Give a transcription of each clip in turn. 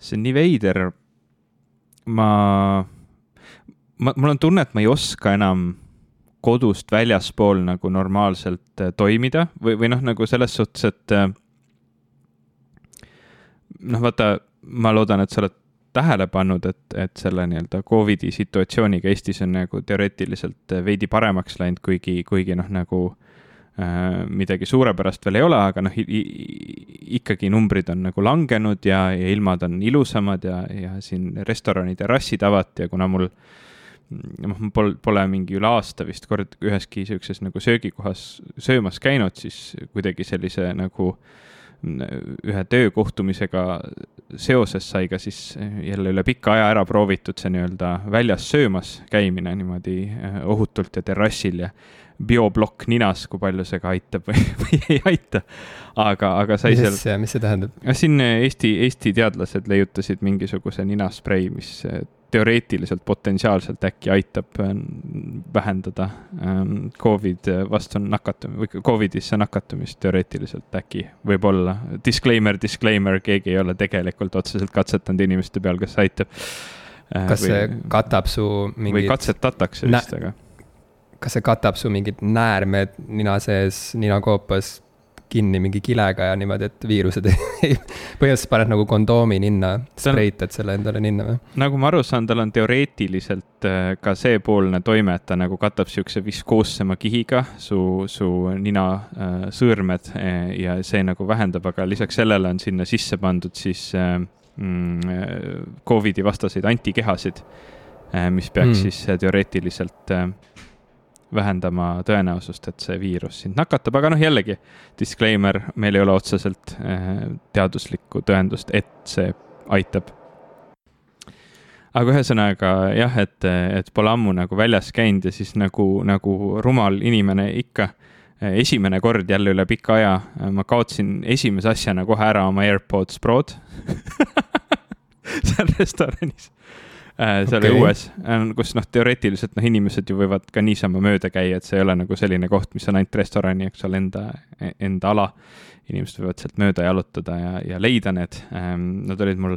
see on nii veider. ma, ma, mul on tunne, et ma ei oska enam kodust väljaspool nagu normaalselt äh, toimida või, või noh, nagu selles suhtes, et äh, noh, vaata, ma loodan, et sa oled tähele pannud, et, et selle nii-öelda Covidi situatsiooniga Eestis on nagu teoreetiliselt veidi paremaks läinud, kuigi, kuigi noh, nagu äh, midagi suurepärast veel ei ole, aga noh, ikkagi numbrid on nagu langenud ja, ja ilmad on ilusamad ja, ja siin restorani terrassid avati ja kuna mul noh, pole, pole mingi üle aasta vist kord üheski niisuguses nagu söögikohas söömas käinud, siis kuidagi sellise nagu äh, ühe töökohtumisega seoses sai ka siis jälle üle pika aja ära proovitud see nii-öelda väljas söömas käimine niimoodi eh, ohutult ja terrassil ja bioplokk ninas, kui palju see ka aitab või, või ei aita. aga, aga sai seal. mis see tähendab? siin Eesti, Eesti teadlased leiutasid mingisuguse ninasprei, mis teoreetiliselt, potentsiaalselt äkki aitab äh, vähendada ähm, Covid vastu nakatumist või Covidisse nakatumist teoreetiliselt äkki, võib-olla. Disclaimer, disclaimer, keegi ei ole tegelikult otseselt katsetanud inimeste peal, kas aitab. Äh, kas või, see katab su mingit. või katsetatakse vist, aga. Kas see katab su mingid näärmed nina sees, ninakoopas kinni mingi kilega ja niimoodi, et viirused ei, põhimõtteliselt paned nagu kondoomi ninna, spreitad selle endale ninna või? nagu ma aru saan, tal on teoreetiliselt äh, ka seepoolne toime, et ta nagu katab siukse viskoossema kihiga su, su nina äh, sõõrmed äh, ja see nagu vähendab, aga lisaks sellele on sinna sisse pandud siis äh, mm, äh, Covidi vastaseid antikehasid mis peaks mm. siis teoreetiliselt äh, vähendama tõenäosust, et see viirus sind nakatab, aga noh, jällegi disclaimer, meil ei ole otseselt eh, teaduslikku tõendust, et see aitab. aga ühesõnaga jah, et, et pole ammu nagu väljas käinud ja siis nagu, nagu rumal inimene ikka, eh, esimene kord jälle üle pika aja eh, ma kaotsin esimese asjana kohe ära oma AirPods Prod seal restoranis seal okay. õues, äh, kus noh, teoreetiliselt noh, inimesed ju võivad ka niisama mööda käia, et see ei ole nagu selline koht, mis on ainult restorani, eks ole, enda, enda ala. inimesed võivad sealt mööda jalutada ja, ja leida need. Ähm, nad olid mul,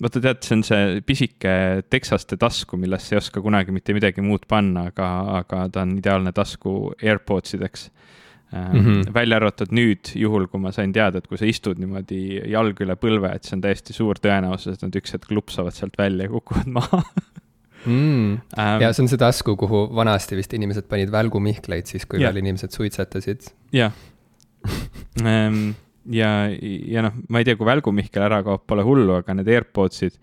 vaata tead, see on see pisike teksaste tasku, millesse ei oska kunagi mitte midagi muud panna, aga, aga ta on ideaalne tasku AirPods ideks Mm -hmm. välja arvatud nüüd, juhul kui ma sain teada, et kui sa istud niimoodi jalg üle põlve, et see on täiesti suur tõenäosus, et nad üks hetk lupsavad sealt välja ja kukuvad maha mm.. Ähm, ja see on see tasku, kuhu vanasti vist inimesed panid välgumihkleid siis, kui yeah. veel inimesed suitsetasid. jah ähm, ja, ja noh, ma ei tea, kui välgumihkel ära kaob, pole hullu, aga need AirPodsid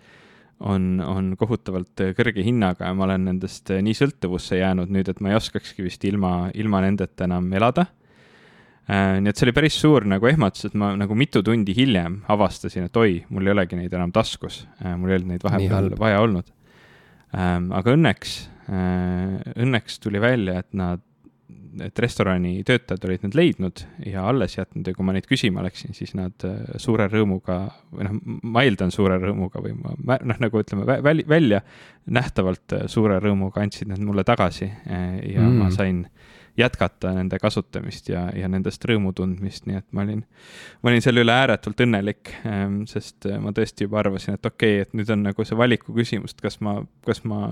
on, on kohutavalt kõrge hinnaga ja ma olen nendest nii sõltuvusse jäänud nüüd, et ma ei oskakski vist ilma, ilma nendeta enam elada nii et see oli päris suur nagu ehmatus, et ma nagu mitu tundi hiljem avastasin, et oi, mul ei olegi neid enam taskus. Äh, mul ei olnud neid vahepeal vaja olnud. Ähm, aga õnneks, äh, õnneks tuli välja, et nad, et restorani töötajad olid need leidnud ja alles jätnud ja kui ma neid küsima läksin, siis nad suure rõõmuga või noh, ma eeldan suure rõõmuga või ma noh, nagu ütleme välja, välja nähtavalt suure rõõmuga andsid need mulle tagasi ja mm. ma sain jätkata nende kasutamist ja, ja nendest rõõmu tundmist, nii et ma olin, ma olin selle üle ääretult õnnelik, ehm, sest äh, ma tõesti juba arvasin, et okei okay,, et nüüd on nagu see valiku küsimus, et kas ma, kas ma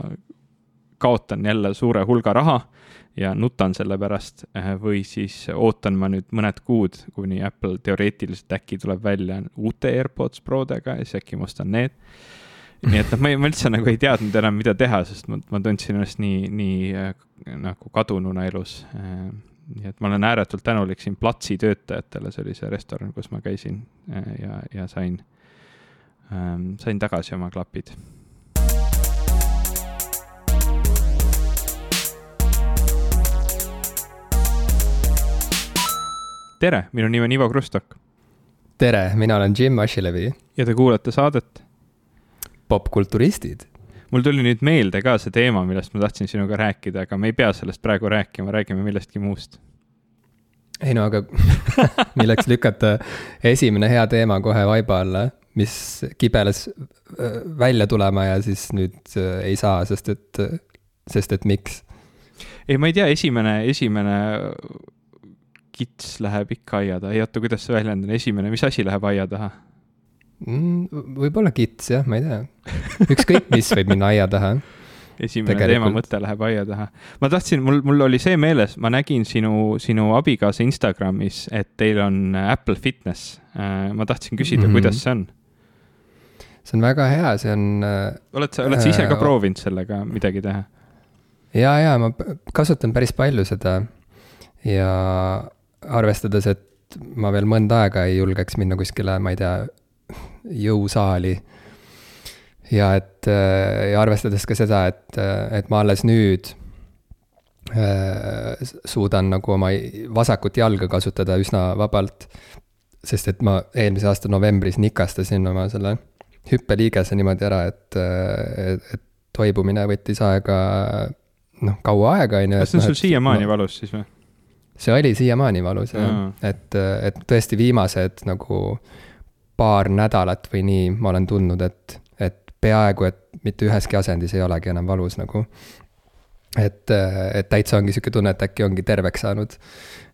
kaotan jälle suure hulga raha ja nutan selle pärast äh, või siis ootan ma nüüd mõned kuud, kuni Apple teoreetiliselt äkki tuleb välja uute AirPods Prodega ja siis äkki ma ostan need nii et noh, ma ei, ma üldse nagu ei teadnud enam, mida teha, sest ma, ma tundsin ennast nii, nii äh, nagu kadununa elus äh,. nii et ma olen ääretult tänulik siin platsi töötajatele, see oli see restoran, kus ma käisin äh, ja, ja sain ähm,, sain tagasi oma klapid. tere, minu nimi on Ivo Krustok. tere, mina olen Jim Asilevi. ja te kuulate saadet popkulturistid. mul tuli nüüd meelde ka see teema, millest ma tahtsin sinuga rääkida, aga me ei pea sellest praegu rääkima, räägime millestki muust. ei no aga milleks lükata esimene hea teema kohe vaiba alla, mis kibeles välja tulema ja siis nüüd ei saa, sest et, sest et miks? ei, ma ei tea, esimene, esimene kits läheb ikka aia taha, ei oota, kuidas see väljend on, esimene, mis asi läheb aia taha? Mm,. võib-olla kits jah, ma ei tea. ükskõik mis võib minna aia taha esimene Tegelikult... teema mõte läheb aia taha. ma tahtsin, mul, mul oli see meeles, ma nägin sinu, sinu abikaasa Instagramis, et teil on Apple Fitness. Äh, ma tahtsin küsida mm, -hmm. kuidas see on? see on väga hea, see on. Äh, oled sa, oled sa ise ka äh, proovinud sellega midagi teha? ja, ja ma kasutan päris palju seda ja arvestades, et ma veel mõnda aega ei julgeks minna kuskile, ma ei tea, jõusaali ja et äh, ja arvestades ka seda, et, et ma alles nüüd äh, suudan nagu oma vasakut jalga kasutada üsna vabalt. sest et ma eelmise aasta novembris nikastasin oma selle hüppeliigese niimoodi ära, et, et, et toibumine võttis aega, noh, kaua aega, on ju. kas see on sul siiamaani no, valus siis või? see oli siiamaani valus jah, et, et tõesti viimased nagu paar nädalat või nii ma olen tundnud, et peaaegu et mitte üheski asendis ei olegi enam valus nagu. et, et täitsa ongi sihuke tunne, et äkki ongi terveks saanud.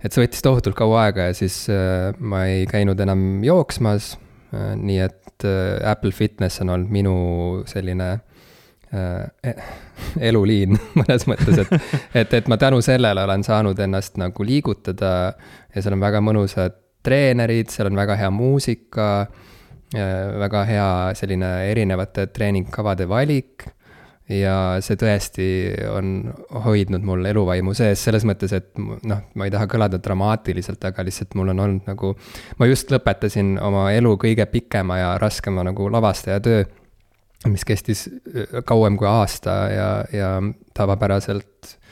et see võttis tohutult kaua aega ja siis äh, ma ei käinud enam jooksmas. Äh, nii et äh, Apple Fitness on olnud minu selline e-, eluliin mõnes mõttes, et, et, et ma tänu sellele olen saanud ennast nagu liigutada ja seal on väga mõnusad treenerid, seal on väga hea muusika väga hea selline erinevate treeningkavade valik. ja see tõesti on hoidnud mul eluvaimu sees, selles mõttes, et noh, ma ei taha kõlada dramaatiliselt, aga lihtsalt mul on olnud nagu. ma just lõpetasin oma elu kõige pikema ja raskema nagu lavastaja töö mis kestis kauem kui aasta ja, ja tavapäraselt Äh,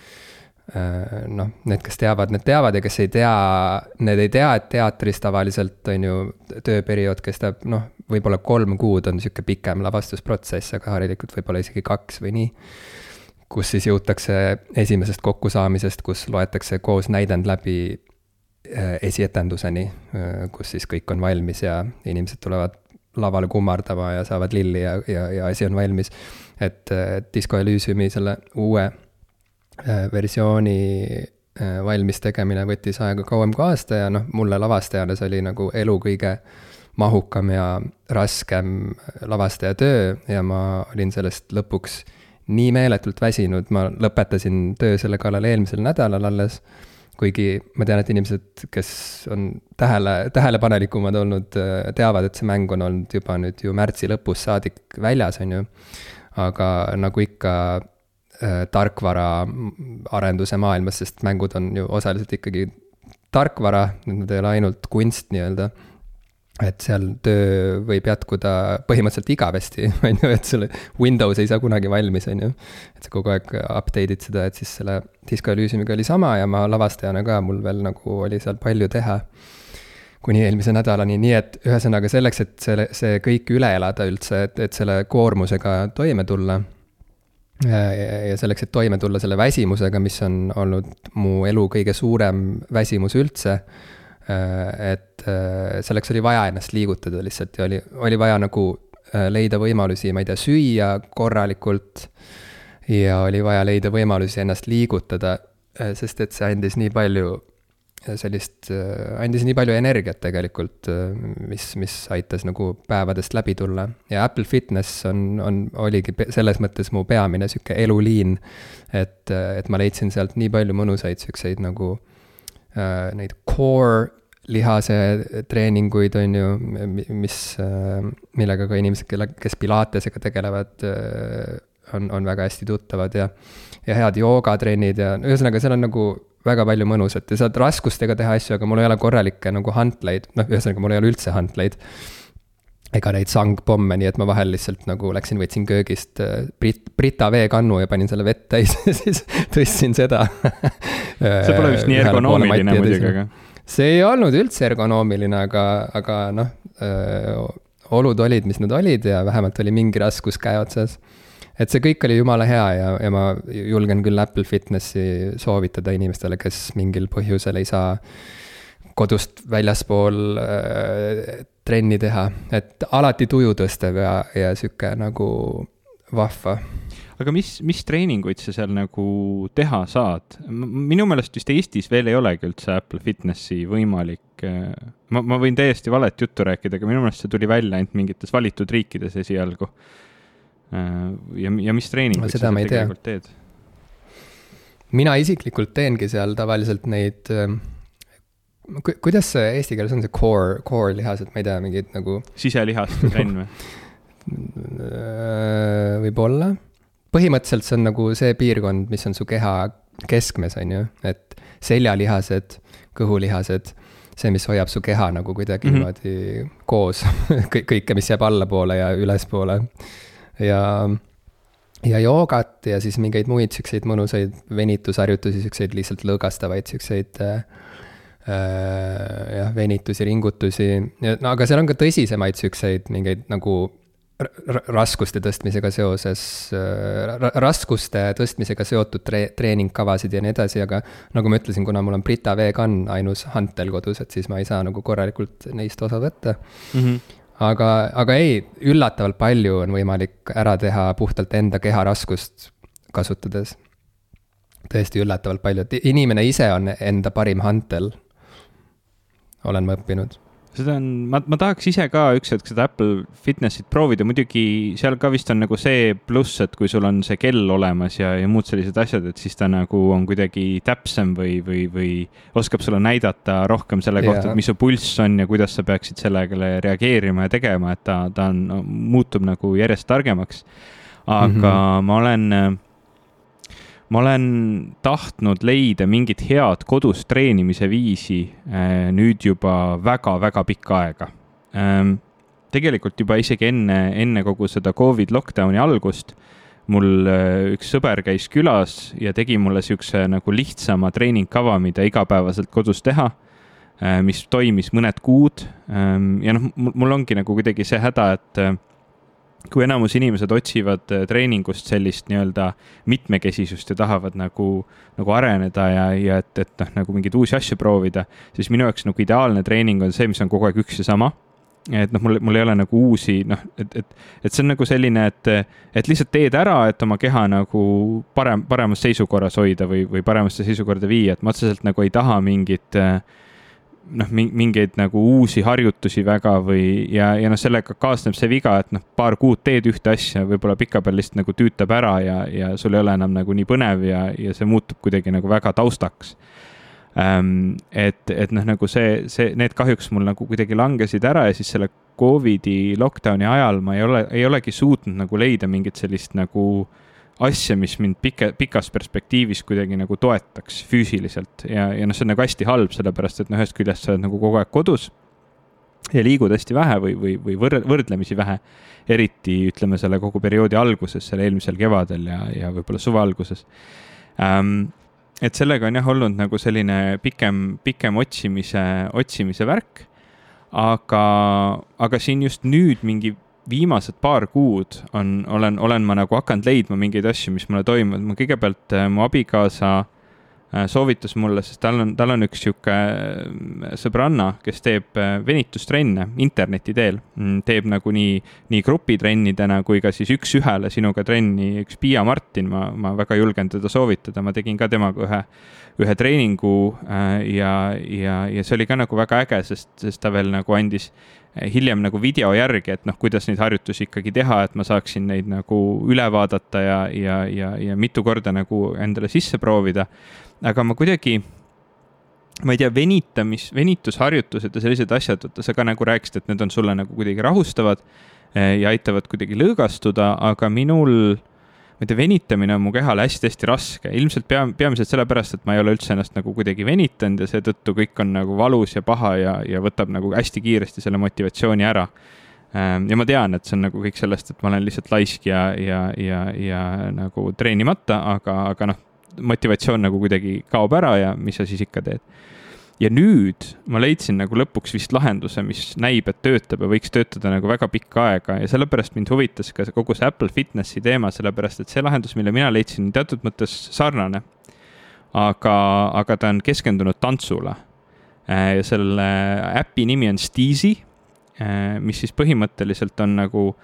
noh, need, kes teavad, need teavad ja kes ei tea, need ei tea, et teatris tavaliselt on ju tööperiood kestab noh, võib-olla kolm kuud on sihuke pikem lavastusprotsess, aga harilikult võib-olla isegi kaks või nii. kus siis jõutakse esimesest kokkusaamisest, kus loetakse koos näidend läbi äh, esietenduseni, äh, kus siis kõik on valmis ja inimesed tulevad lavale kummardama ja saavad lilli ja, ja, ja asi on valmis. et Disco Elysiumi selle uue Äh, versiooni äh, valmis tegemine võttis aega kauem kui aasta ja noh, mulle lavastajana see oli nagu elu kõige mahukam ja raskem lavastaja töö ja ma olin sellest lõpuks nii meeletult väsinud, ma lõpetasin töö selle kallal eelmisel nädalal alles. kuigi ma tean, et inimesed, kes on tähele, tähelepanelikumad olnud, äh, teavad, et see mäng on olnud juba nüüd ju märtsi lõpus saadik väljas, on ju. aga nagu ikka Äh, tarkvaraarenduse maailmas, sest mängud on ju osaliselt ikkagi tarkvara, nad ei ole ainult kunst nii-öelda. et seal töö võib jätkuda põhimõtteliselt igavesti, on ju, et sul Windows ei saa kunagi valmis, on ju. et sa kogu aeg update'id seda, et siis selle Disco Elysiumiga oli sama ja ma lavastajana ka, mul veel nagu oli seal palju teha kuni eelmise nädalani, nii et ühesõnaga selleks, et selle, see kõik üle elada üldse, et, et selle koormusega toime tulla ja selleks, et toime tulla selle väsimusega, mis on olnud mu elu kõige suurem väsimus üldse. Äh, et äh, selleks oli vaja ennast liigutada lihtsalt ja oli, oli vaja nagu äh, leida võimalusi, ma ei tea, süüa korralikult. ja oli vaja leida võimalusi ennast liigutada, sest et see andis nii palju sellist, äh, andis nii palju energiat tegelikult, äh, mis, mis aitas nagu päevadest läbi tulla. ja Apple Fitness on, on, oligi selles mõttes mu peamine sihuke eluliin. et, äh, et ma leidsin sealt nii palju mõnusaid siukseid nagu äh, neid core lihase treeninguid, on ju, mis, millega ka inimesed, kelle, kes pilatesega tegelevad, on, on väga hästi tuttavad ja, ja head joogatrennid ja ühesõnaga, seal on nagu väga palju mõnusat ja saad raskustega teha asju, aga mul ei ole korralikke nagu hantleid, noh, ühesõnaga mul ei ole üldse hantleid. ega neid sangpomme, nii et ma vahel lihtsalt nagu läksin, võtsin köögist äh, Brit-, Brita veekannu ja panin selle vett täis ja siis tõstsin seda see pole vist nii ergonoomiline muidugi, aga. see ei olnud üldse ergonoomiline, aga, aga noh, äh, olud olid, mis nad olid ja vähemalt oli mingi raskus käe otsas et see kõik oli jumala hea ja, ja ma julgen küll Apple Fitnessi soovitada inimestele, kes mingil põhjusel ei saa kodust väljaspool äh, trenni teha, et alati tuju tõstev ja, ja sihuke nagu vahva. aga mis, mis treeninguid sa seal nagu teha saad? minu meelest vist Eestis veel ei olegi üldse Apple Fitnessi võimalik. Äh, ma, ma võin täiesti valet juttu rääkida, aga minu meelest see tuli välja ainult mingites valitud riikides esialgu. Äh, ja, ja mis treeninguid sa tegelikult teed? mina isiklikult teengi seal tavaliselt neid äh, Ku, kuidas see eesti keeles on, see core, core lihased, ma ei tea, mingid nagu. siselihaste trenn või? võib-olla põhimõtteliselt see on nagu see piirkond, mis on su keha keskmes, on ju, et seljalihased, kõhulihased, see, mis hoiab su keha nagu kuidagi mm -hmm. niimoodi koos kõik, kõike, mis jääb allapoole ja ülespoole. Ja, ja joogat ja siis mingeid muid siukseid mõnusaid venitusharjutusi, siukseid lihtsalt lõõgastavaid siukseid äh, jah, venitusi, ringutusi, no aga seal on ka tõsisemaid siukseid mingeid nagu raskuste tõstmisega seoses, äh, raskuste tõstmisega seotud tre-, treeningkavasid ja nii edasi, aga nagu ma ütlesin, kuna mul on Brita vegan ainus hantel kodus, et siis ma ei saa nagu korralikult neist osa võtta mm. -hmm. Aga, aga ei, üllatavalt palju on võimalik ära teha puhtalt enda keha raskust kasutades. tõesti üllatavalt palju, et inimene ise on enda parim hantel, olen ma õppinud seda on, ma, ma tahaks ise ka üks hetk seda Apple Fitnessit proovida, muidugi seal ka vist on nagu see pluss, et kui sul on see kell olemas ja, ja muud sellised asjad, et siis ta nagu on kuidagi täpsem või, või, või oskab sulle näidata rohkem selle kohta et mis su pulss on ja kuidas sa peaksid sellele reageerima ja tegema, et ta, ta on, muutub nagu järjest targemaks. aga mm -hmm. ma olen ma olen tahtnud leida mingit head kodus treenimise viisi äh, nüüd juba väga-väga pikka aega. Ähm, tegelikult juba isegi enne, enne kogu seda Covid lockdown'i algust mul äh, üks sõber käis külas ja tegi mulle siukse nagu lihtsama treeningkava, mida igapäevaselt kodus teha, äh, mis toimis mõned kuud. Ähm, ja noh, mul ongi nagu kuidagi see häda, et kui enamus inimesed otsivad äh, treeningust sellist nii-öelda mitmekesisust ja tahavad nagu, nagu areneda ja, ja et, et noh, nagu mingeid uusi asju proovida, siis minu jaoks nagu ideaalne treening on see, mis on kogu aeg üks ja sama. et noh, mul, mul ei ole nagu uusi, noh, et, et, et see on nagu selline, et, et lihtsalt teed ära, et oma keha nagu parem, paremas seisukorras hoida või, või paremasse seisukorda viia, et ma otseselt nagu ei taha mingit äh, noh, mingeid nagu uusi harjutusi väga või, ja, ja noh, sellega kaasneb see viga, et noh, paar kuud teed ühte asja, võib-olla pikapeal lihtsalt nagu tüütab ära ja, ja sul ei ole enam nagu nii põnev ja, ja see muutub kuidagi nagu väga taustaks ähm,. et, et noh, nagu see, see, need kahjuks mul nagu kuidagi langesid ära ja siis selle Covidi lockdown'i ajal ma ei ole, ei olegi suutnud nagu leida mingit sellist nagu äh, asja, mis mind pika, pikas perspektiivis kuidagi nagu toetaks füüsiliselt ja, ja noh, see on nagu hästi halb, sellepärast et noh, ühest küljest sa oled nagu kogu aeg kodus ja liigud hästi vähe või, või, või võr-, võrdlemisi vähe. eriti ütleme selle kogu perioodi alguses, seal eelmisel kevadel ja, ja võib-olla suve alguses ähm,. et sellega on jah olnud nagu selline pikem, pikem otsimise, otsimise värk. aga, aga siin just nüüd mingi viimased paar kuud on, olen, olen ma nagu hakanud leidma mingeid asju, mis mulle toimuvad. ma kõigepealt, äh, mu abikaasa äh, soovitas mulle, sest tal on, tal on üks sihuke äh, sõbranna, kes teeb venitustrenne interneti teel. Mm, teeb nagu nii, nii grupitrennidena kui ka siis üks-ühele sinuga trenni, üks Piia Martin, ma, ma väga julgen teda soovitada, ma tegin ka temaga ühe, ühe treeningu ja, ja, ja see oli ka nagu väga äge, sest, sest ta veel nagu andis hiljem nagu video järgi, et noh, kuidas neid harjutusi ikkagi teha, et ma saaksin neid nagu üle vaadata ja, ja, ja, ja mitu korda nagu endale sisse proovida. aga ma kuidagi, ma ei tea, venitamis, venitusharjutused ja sellised asjad, vaata sa ka nagu rääkisid, et need on sulle nagu kuidagi rahustavad eh, ja aitavad kuidagi lõõgastuda, aga minul ma tea, venitamine on mu kehale hästi-hästi raske, ilmselt pea, peamiselt sellepärast, et ma ei ole üldse ennast nagu kuidagi venitanud ja seetõttu kõik on nagu valus ja paha ja, ja võtab nagu hästi kiiresti selle motivatsiooni ära. Ähm, ja ma tean, et see on nagu kõik sellest, et ma olen lihtsalt laisk ja, ja, ja, ja nagu treenimata, aga, aga noh, motivatsioon nagu kuidagi kaob ära ja mis sa siis ikka teed ja nüüd ma leidsin nagu lõpuks vist lahenduse, mis näib, et töötab ja võiks töötada nagu väga pikka aega ja sellepärast mind huvitas ka kogu see Apple Fitnessi teema, sellepärast et see lahendus, mille mina leidsin, teatud mõttes sarnane. aga, aga ta on keskendunud tantsule. Äh, ja selle äpi nimi on Steezy, äh, mis siis põhimõtteliselt on nagu noh,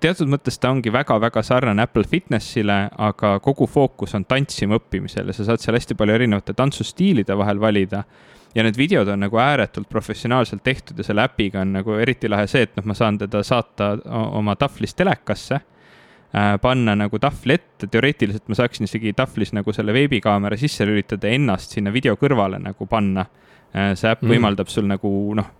teatud mõttes ta ongi väga-väga sarnane Apple Fitnessile, aga kogu fookus on tantsima õppimisel ja sa saad seal hästi palju erinevate tantsustiilide vahel valida. ja need videod on nagu ääretult professionaalselt tehtud ja selle äpiga on nagu eriti lahe see, et noh, ma saan teda saata oma tahvlist telekasse äh, panna nagu tahvli ette, teoreetiliselt ma saaksin isegi tahvlis nagu selle veebikaamera sisse lülitada ennast sinna video kõrvale nagu panna. Äh, see äpp mm. võimaldab sul nagu noh,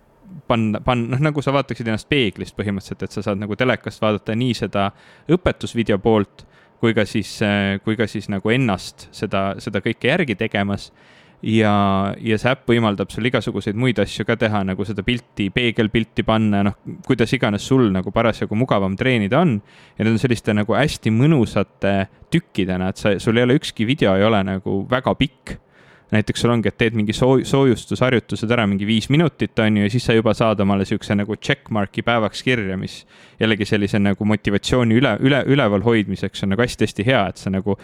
panna, panna, noh, nagu sa vaataksid ennast peeglist põhimõtteliselt, et sa saad nagu telekast vaadata nii seda õpetusvideo poolt kui ka siis, kui ka siis nagu ennast seda, seda kõike järgi tegemas. ja, ja see äpp võimaldab sul igasuguseid muid asju ka teha, nagu seda pilti, peegelpilti panna, noh, kuidas iganes sul nagu parasjagu mugavam treenida on. ja need on selliste nagu hästi mõnusate tükkidena, et sa, sul ei ole ükski video ei ole nagu väga pikk näiteks sul ongi, et teed mingi soo-, soojustusharjutused ära mingi viis minutit, on ju, ja siis sa juba saad omale siukse nagu checkmark'i päevaks kirja, mis jällegi sellise nagu motivatsiooni üle, üle, üleval hoidmiseks on nagu hästi-hästi hea, et sa nagu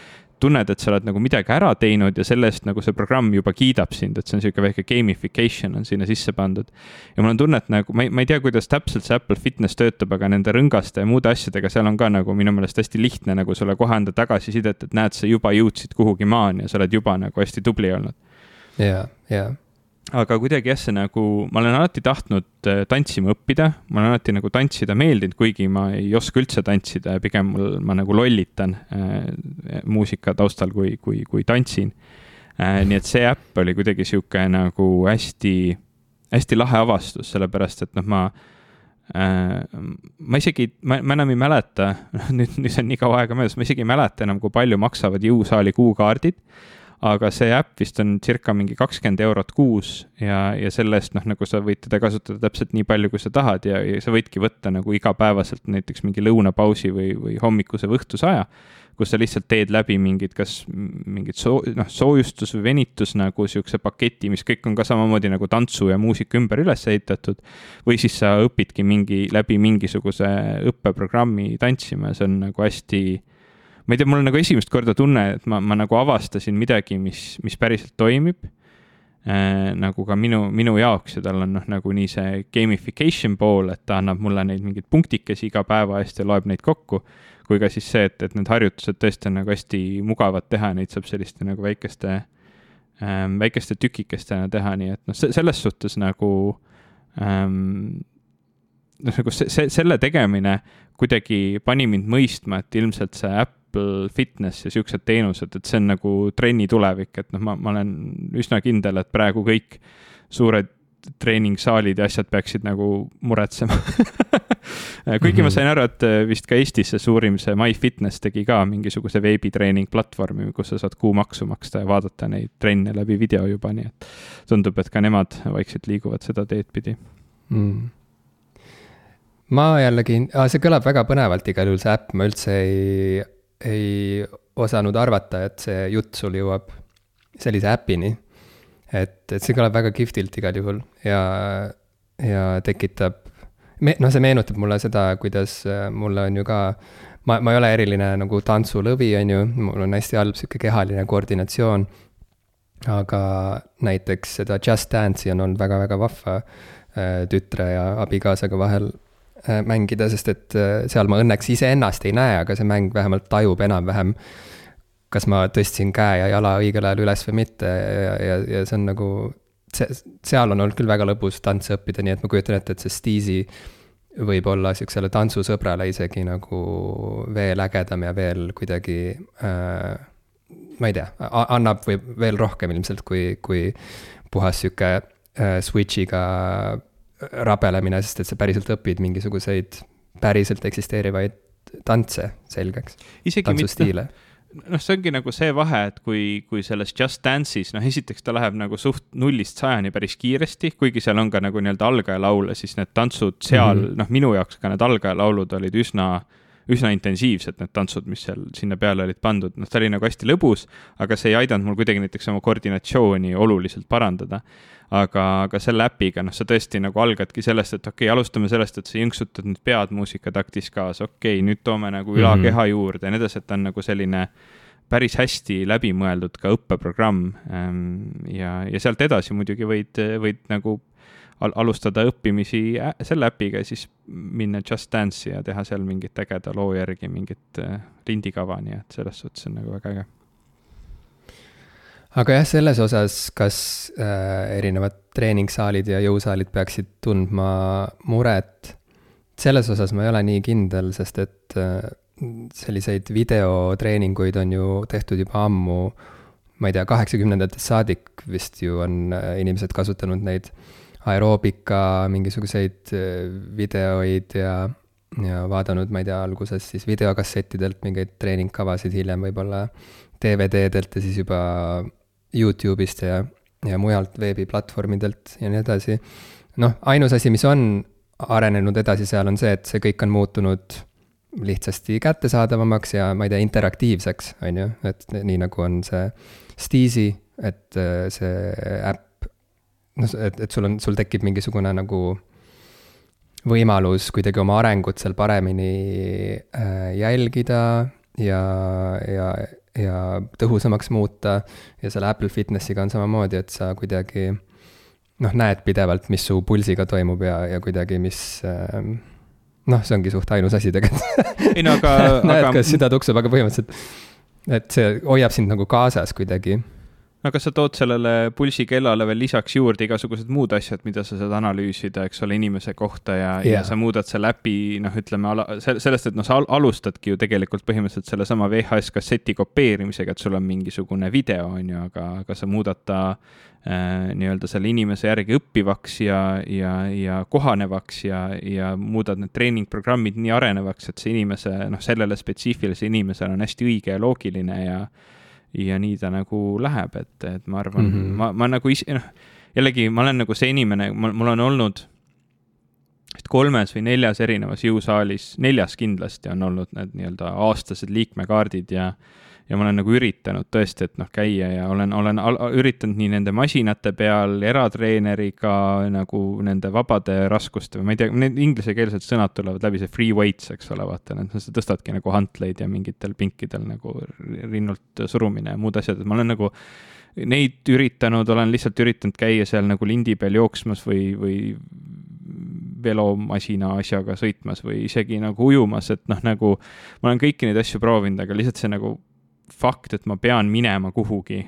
tunned, et sa oled nagu midagi ära teinud ja selle eest nagu see programm juba kiidab sind, et see on sihuke väike gamification on sinna sisse pandud. ja mul on tunne, et nagu ma ei, ma ei tea, kuidas täpselt see Apple Fitness töötab, aga nende rõngaste ja muude asjadega seal on ka nagu minu meelest hästi lihtne nagu sulle kohe anda tagasisidet, et näed, sa juba jõudsid kuhugi maani ja sa oled juba nagu hästi tubli olnud. ja, ja aga kuidagi jah, see nagu, ma olen alati tahtnud äh, tantsima õppida, ma olen alati nagu tantsida meeldinud, kuigi ma ei oska üldse tantsida ja pigem mul, ma nagu lollitan äh, muusika taustal, kui, kui, kui tantsin äh,. nii et see äpp oli kuidagi sihuke nagu hästi, hästi lahe avastus, sellepärast et noh, ma äh, ma isegi, ma, ma enam ei mäleta, nüüd, nüüd on nii kaua aega möödas, ma isegi ei mäleta enam, kui palju maksavad jõusaali kuukaardid aga see äpp vist on circa mingi kakskümmend eurot kuus ja, ja selle eest noh, nagu sa võid teda kasutada täpselt nii palju, kui sa tahad ja, ja sa võidki võtta nagu igapäevaselt näiteks mingi lõunapausi või, või hommikuse või õhtuse aja, kus sa lihtsalt teed läbi mingid, kas mingid soo-, noh, soojustus või venitus nagu niisuguse paketi, mis kõik on ka samamoodi nagu tantsu ja muusika ümber üles ehitatud. või siis sa õpidki mingi, läbi mingisuguse õppeprogrammi tantsima ja see on nagu hästi ma ei tea, mul on nagu esimest korda tunne, et ma, ma nagu avastasin midagi, mis, mis päriselt toimib äh,. nagu ka minu, minu jaoks ja tal on noh, nagu nii see gamification pool, et ta annab mulle neid mingeid punktikesi iga päeva eest ja loeb neid kokku. kui ka siis see, et, et need harjutused tõesti on nagu hästi mugavad teha, neid saab selliste nagu väikeste ähm,, väikeste tükikestena teha, nii et noh, selles suhtes nagu ähm, noh, nagu see, see, selle tegemine kuidagi pani mind mõistma, et ilmselt see äpp Apple Fitness ja siuksed teenused, et see on nagu trenni tulevik, et noh, ma, ma olen üsna kindel, et praegu kõik suured treeningsaalid ja asjad peaksid nagu muretsema kuigi mm -hmm. ma mhm. sain aru, et äh, vist ka Eestis see suurim, see MyFitness tegi ka mingisuguse veebitreening platvormi, kus sa saad kuumaksu maksta ja vaadata neid trenne läbi video juba, nii et tundub, et ka nemad vaikselt liiguvad seda teed pidi mm ma jällegi, see kõlab väga põnevalt igal juhul, see äpp, ma üldse ei, ei osanud arvata, et see jutt sul jõuab sellise äpini. et, et see kõlab väga kihvtilt igal juhul ja, ja tekitab, noh, see meenutab mulle seda, kuidas äh, mulle on ju ka, ma, ma ei ole eriline nagu tantsulõvi, on ju, mul on hästi halb sihuke kehaline koordinatsioon. aga näiteks seda Just Dance'i on olnud väga-väga vahva äh, tütre ja abikaasaga vahel mängida, sest et äh, seal ma õnneks iseennast ei näe, aga see mäng vähemalt tajub enam-vähem, kas ma tõstsin käe ja jala õigel ajal üles või mitte. Ja, ja, ja see on nagu, see, seal on olnud küll väga lõbus tantse õppida, nii et ma kujutan ette, et see Stiisi võib olla sihukesele tantsusõbrale isegi nagu veel ägedam ja veel kuidagi äh, ma ei tea, annab või veel rohkem ilmselt, kui, kui puhas sihuke äh, switch'iga rabelemine, sest et sa päriselt õpid mingisuguseid päriselt eksisteerivaid tantse selgeks. tantsustiile noh, see ongi nagu see vahe, et kui, kui selles Just Dance'is, noh, esiteks ta läheb nagu suht nullist sajani päris kiiresti, kuigi seal on ka nagu nii-öelda algajalaule, siis need tantsud seal mm, -hmm. noh, minu jaoks ka need algajalaulud olid üsna üsna intensiivsed, need tantsud, mis seal sinna peale olid pandud, noh, ta oli nagu hästi lõbus, aga see ei aidanud mul kuidagi näiteks oma koordinatsiooni oluliselt parandada aga, aga selle äpiga, noh, sa tõesti nagu algadki sellest, et okei okay,, alustame sellest, et sa jõnksutad nüüd pead muusikataktis kaasa, okei okay,, nüüd toome nagu ülakeha mm -hmm. juurde ja nii edasi, et ta on nagu selline päris hästi läbimõeldud ka õppeprogramm. Ehm, ja, ja sealt edasi muidugi võid, võid nagu al alustada õppimisi selle äpiga ja siis minna Just Dance'i ja teha seal mingit ägeda loo järgi mingit äh, lindikava, nii et selles suhtes on nagu väga äge. Aga jah, selles osas, kas äh, erinevad treeningsaalid ja jõusaalid peaksid tundma muret, selles osas ma ei ole nii kindel, sest et äh, selliseid videotreeninguid on ju tehtud juba ammu. Ma ei tea, kaheksakümnendatest saadik vist ju on äh, inimesed kasutanud neid aeroobika mingisuguseid äh, videoid ja, ja vaadanud, ma ei tea, alguses siis videokassettidelt mingeid treeningkavasid, hiljem võib-olla DVD-delt ja siis juba Youtube'ist ja, ja mujalt veebiplatvormidelt ja nii edasi. noh, ainus asi, mis on arenenud edasi seal, on see, et see kõik on muutunud lihtsasti kättesaadavamaks ja ma ei tea, interaktiivseks, on ju, et nii nagu on see Steezy, et äh, see äpp, noh, et, et sul on, sul tekib mingisugune nagu võimalus kuidagi oma arengut seal paremini äh, jälgida ja, ja, ja tõhusamaks muuta. ja selle Apple Fitnessiga on samamoodi, et sa kuidagi noh, näed pidevalt, mis su pulsiga toimub ja, ja kuidagi, mis äh, noh, see ongi suht ainus asi tegelikult ei no aga näed aga..., kas süda tuksub, aga põhimõtteliselt et see hoiab sind nagu kaasas kuidagi. No kas sa tood sellele pulsikellale veel lisaks juurde igasugused muud asjad, mida sa saad analüüsida, eks ole, inimese kohta ja yeah., ja sa muudad selle äpi, noh, ütleme ala, sellest, et noh, sa alustadki ju tegelikult põhimõtteliselt sellesama VHS kasseti kopeerimisega, et sul on mingisugune video, on ju, aga, aga sa muudad ta Äh, nii-öelda selle inimese järgi õppivaks ja, ja, ja kohanevaks ja, ja muudad need treeningprogrammid nii arenevaks, et see inimese, noh, sellele spetsiifilisele inimesele on hästi õige ja loogiline ja ja nii ta nagu läheb, et, et ma arvan mm, -hmm. ma, ma nagu ise, noh, jällegi ma olen nagu see inimene, mul, mul on olnud vist kolmes või neljas erinevas jõusaalis, neljas kindlasti on olnud need nii-öelda aastased liikmekaardid ja ja ma olen nagu üritanud tõesti, et noh, käia ja olen, olen üritanud nii nende masinate peal, eratreeneriga nagu nende vabade raskuste ma ei tea, need inglisekeelsed sõnad tulevad läbi, see free weights, eks ole, vaata, et sa tõstadki nagu hantleid ja mingitel pinkidel nagu rinnult surumine ja muud asjad, et ma olen nagu neid üritanud, olen lihtsalt üritanud käia seal nagu lindi peal jooksmas või, või velomasina asjaga sõitmas või isegi nagu ujumas, et noh, nagu ma olen kõiki neid asju proovinud, aga lihtsalt see nagu fakt, et ma pean minema kuhugi,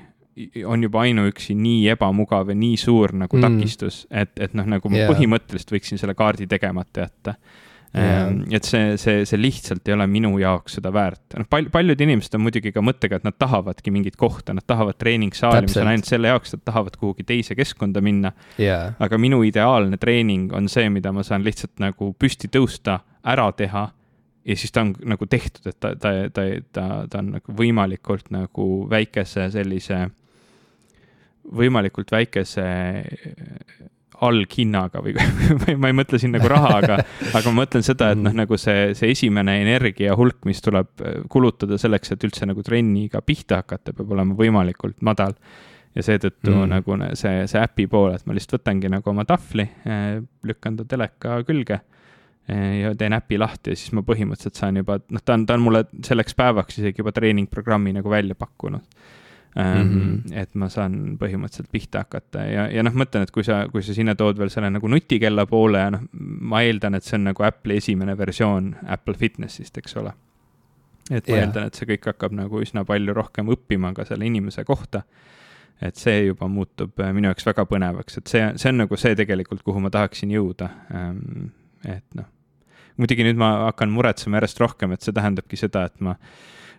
on juba ainuüksi nii ebamugav ja nii suur nagu mm. takistus, et, et noh, nagu ma yeah. põhimõtteliselt võiksin selle kaardi tegemata jätta yeah.. et see, see, see lihtsalt ei ole minu jaoks seda väärt. noh, palju, paljud inimesed on muidugi ka mõttega, et nad tahavadki mingit kohta, nad tahavad treeningsaali, mis on ainult selle jaoks, et tahavad kuhugi teise keskkonda minna yeah.. aga minu ideaalne treening on see, mida ma saan lihtsalt nagu püsti tõusta, ära teha ja siis ta on nagu tehtud, et ta, ta, ta, ta, ta on nagu võimalikult nagu väikese sellise, võimalikult väikese alghinnaga või ma ei mõtle siin nagu raha, aga, aga ma mõtlen seda, et noh, nagu see, see esimene energia hulk, mis tuleb kulutada selleks, et üldse nagu trenniga pihta hakata, peab olema võimalikult madal. ja seetõttu mm. nagu see, see äpi pool, et ma lihtsalt võtangi nagu oma tahvli, lükkan ta teleka külge ja teen äpi lahti ja siis ma põhimõtteliselt saan juba, noh, ta on, ta on mulle selleks päevaks isegi juba treeningprogrammi nagu välja pakkunud mm. -hmm. et ma saan põhimõtteliselt pihta hakata ja, ja noh, mõtlen, et kui sa, kui sa sinna tood veel selle nagu nutikella poole ja noh, ma eeldan, et see on nagu Apple'i esimene versioon Apple Fitnessist, eks ole. et ma yeah. eeldan, et see kõik hakkab nagu üsna palju rohkem õppima ka selle inimese kohta. et see juba muutub äh, minu jaoks väga põnevaks, et see, see on nagu see tegelikult, kuhu ma tahaksin jõuda. et noh muidugi nüüd ma hakkan muretsema järjest rohkem, et see tähendabki seda, et ma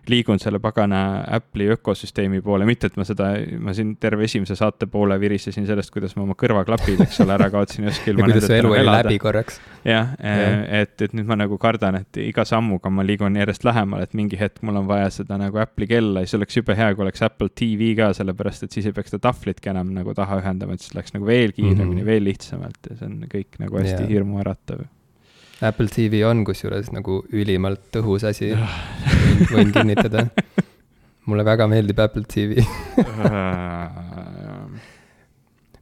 liigun selle pagana Apple'i ökosüsteemi poole, mitte et ma seda, ma siin terve esimese saate poole virisesin sellest, kuidas ma oma kõrvaklapid, eks ole, ära kaotsin ja oska ilma elu oli läbi korraks. jah ja., et, et nüüd ma nagu kardan, et iga sammuga ma liigun järjest lähemale, et mingi hetk mul on vaja seda nagu Apple'i kella ja siis oleks jube hea, kui oleks Apple TV ka, sellepärast et siis ei peaks seda tahvlitki enam nagu taha ühendama, et siis läks nagu veel kiiremini mm, -hmm. veel lihtsamalt ja see on kõik nagu hästi yeah. hirmuäratav Apple TV on kusjuures nagu ülimalt tõhus asi. Võin kinnitada. mulle väga meeldib Apple TV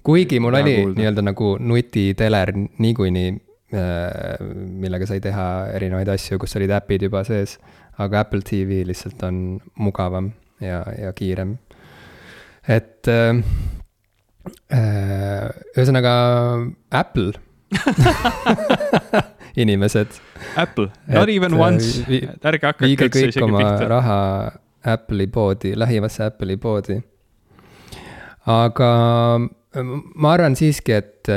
kuigi mul oli nii-öelda nagu nutiteler niikuinii, äh, millega sai teha erinevaid asju, kus olid äpid juba sees, aga Apple TV lihtsalt on mugavam ja, ja kiirem. et äh, ühesõnaga Apple inimesed. Apple, not et, even once, ärge hakake üldse isegi oma pihta. raha Apple'i poodi, lähimasse Apple'i poodi. aga ma arvan siiski, et,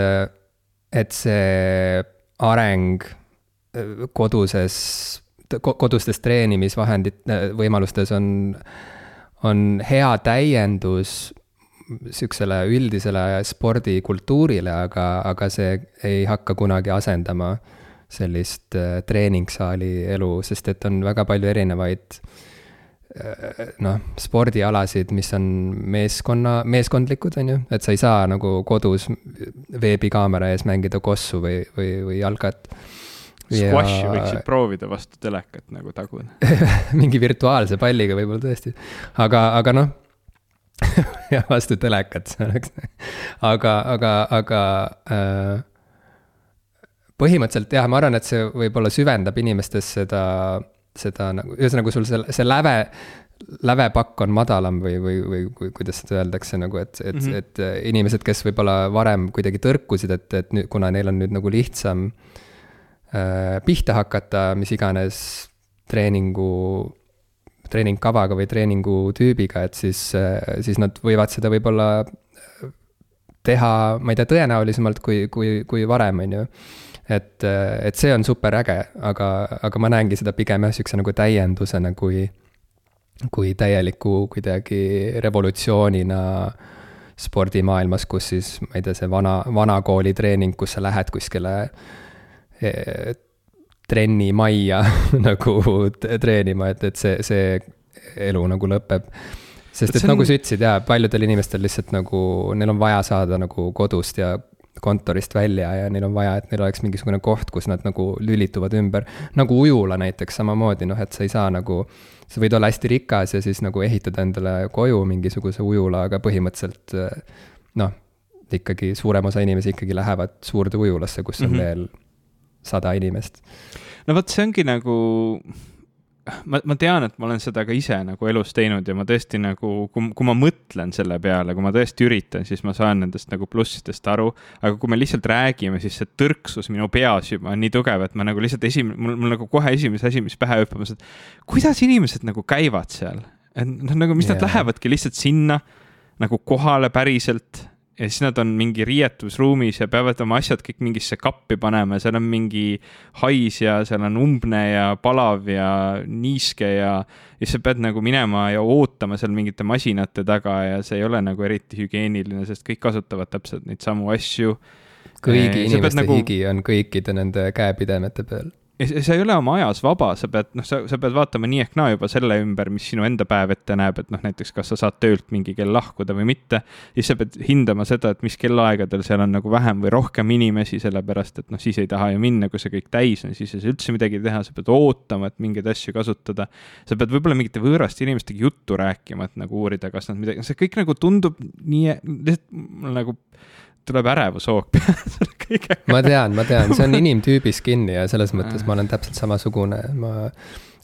et see areng koduses, kodustes treenimisvahendit, võimalustes on, on hea täiendus sihukesele üldisele spordikultuurile, aga, aga see ei hakka kunagi asendama sellist treeningsaali elu, sest et on väga palju erinevaid äh, noh, spordialasid, mis on meeskonna, meeskondlikud, on ju, et sa ei saa nagu kodus veebikaamera ees mängida kossu või, või, või jalgat. Squashi ja... võiksid proovida vastu telekat nagu taguda mingi virtuaalse palliga võib-olla tõesti, aga, aga noh jah, vastu telekat see oleks. Aga, aga, aga äh, põhimõtteliselt jah, ma arvan, et see võib-olla süvendab inimestes seda äh, seda nagu, ühesõnaga sul see, see läve, lävepakk on madalam või, või, või, või kuidas seda öeldakse nagu, et, et mm, -hmm. et inimesed, kes võib-olla varem kuidagi tõrkusid, et, et nüüd, kuna neil on nüüd nagu lihtsam äh, pihta hakata, mis iganes treeningu, treeningkavaga või treeningutüübiga, et siis äh,, siis nad võivad seda võib-olla teha, ma ei tea, tõenäolisemalt kui, kui, kui varem, on ju et, et see on super äge, aga, aga ma näengi seda pigem jah, sihukese nagu täiendusena kui, kui täieliku kuidagi revolutsioonina spordimaailmas, kus siis, ma ei tea, see vana, vanakooli treening, kus sa lähed kuskile e, trennimajja nagu treenima, et, et see, see elu nagu lõpeb. Sest et, et on... nagu sa ütlesid, jaa, paljudel inimestel lihtsalt nagu, neil on vaja saada nagu kodust ja kontorist välja ja neil on vaja, et neil oleks mingisugune koht, kus nad nagu lülituvad ümber. nagu ujula näiteks samamoodi, noh, et sa ei saa nagu, sa võid olla hästi rikas ja siis nagu ehitada endale koju mingisuguse ujula, aga põhimõtteliselt noh, ikkagi suurem osa inimesi ikkagi lähevad suurde ujulasse, kus on mm -hmm. veel sada inimest. no vot, see ongi nagu ma, ma tean, et ma olen seda ka ise nagu elus teinud ja ma tõesti nagu, kui, kui ma mõtlen selle peale, kui ma tõesti üritan, siis ma saan nendest nagu plussidest aru. aga kui me lihtsalt räägime, siis see tõrksus minu peas juba on nii tugev, et ma nagu lihtsalt esimene, mul, mul nagu kohe esimese asi, mis pähe hüppab, on see, et kuidas inimesed nagu käivad seal. et noh, nagu mis yeah. nad lähevadki lihtsalt sinna nagu kohale päriselt ja siis nad on mingi riietusruumis ja peavad oma asjad kõik mingisse kappi panema ja seal on mingi hais ja seal on umbne ja palav ja niiske ja, ja sa pead nagu minema ja ootama seal mingite masinate taga ja see ei ole nagu eriti hügieeniline, sest kõik kasutavad täpselt neid samu asju. kõigi inimeste nagu... higi on kõikide nende käepidemete peal sa ei ole oma ajas vaba, sa pead, noh, sa, sa pead vaatama nii ehk naa juba selle ümber, mis sinu enda päev ette näeb, et noh, näiteks kas sa saad töölt mingi kell lahkuda või mitte. siis sa pead hindama seda, et mis kellaaegadel seal on nagu vähem või rohkem inimesi, sellepärast et noh, siis ei taha ju minna, kui see kõik täis on, siis ei saa üldse midagi teha, sa pead ootama, et mingeid asju kasutada. sa pead võib-olla mingite võõraste inimestega juttu rääkima, et nagu uurida, kas nad midagi, see kõik nagu tundub nii, lihtsalt nagu tuleb ärevushoog peale kõigega. ma tean, ma tean, see on inimtüübis kinni ja selles mõttes ma olen täpselt samasugune, ma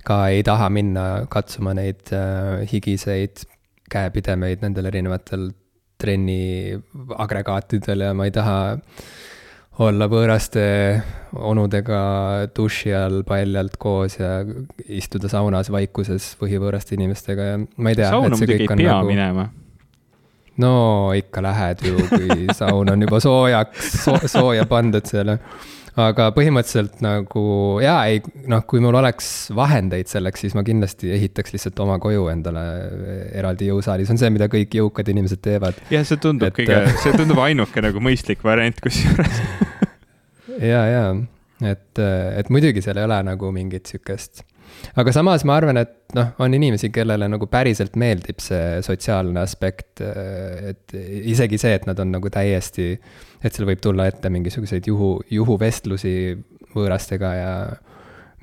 ka ei taha minna katsuma neid äh, higiseid käepidemeid nendel erinevatel trenni agregaatidel ja ma ei taha olla võõraste onudega duši all paljalt koos ja istuda saunas vaikuses põhivõõraste inimestega ja ma ei tea. sauna muidugi ei pea nagu... minema no ikka lähed ju, kui saun on juba soojaks so,, sooja pandud seal. aga põhimõtteliselt nagu jaa, ei noh, kui mul oleks vahendeid selleks, siis ma kindlasti ehitaks lihtsalt oma koju endale eraldi jõusaali, see on see, mida kõik jõukad inimesed teevad. jah, see tundub et... kõige, see tundub ainuke nagu mõistlik variant kusjuures ja, ja, et, et muidugi seal ei ole nagu mingit sihukest aga samas ma arvan, et noh, on inimesi, kellele nagu päriselt meeldib see sotsiaalne aspekt, et isegi see, et nad on nagu täiesti, et seal võib tulla ette mingisuguseid juhu, juhuvestlusi võõrastega ja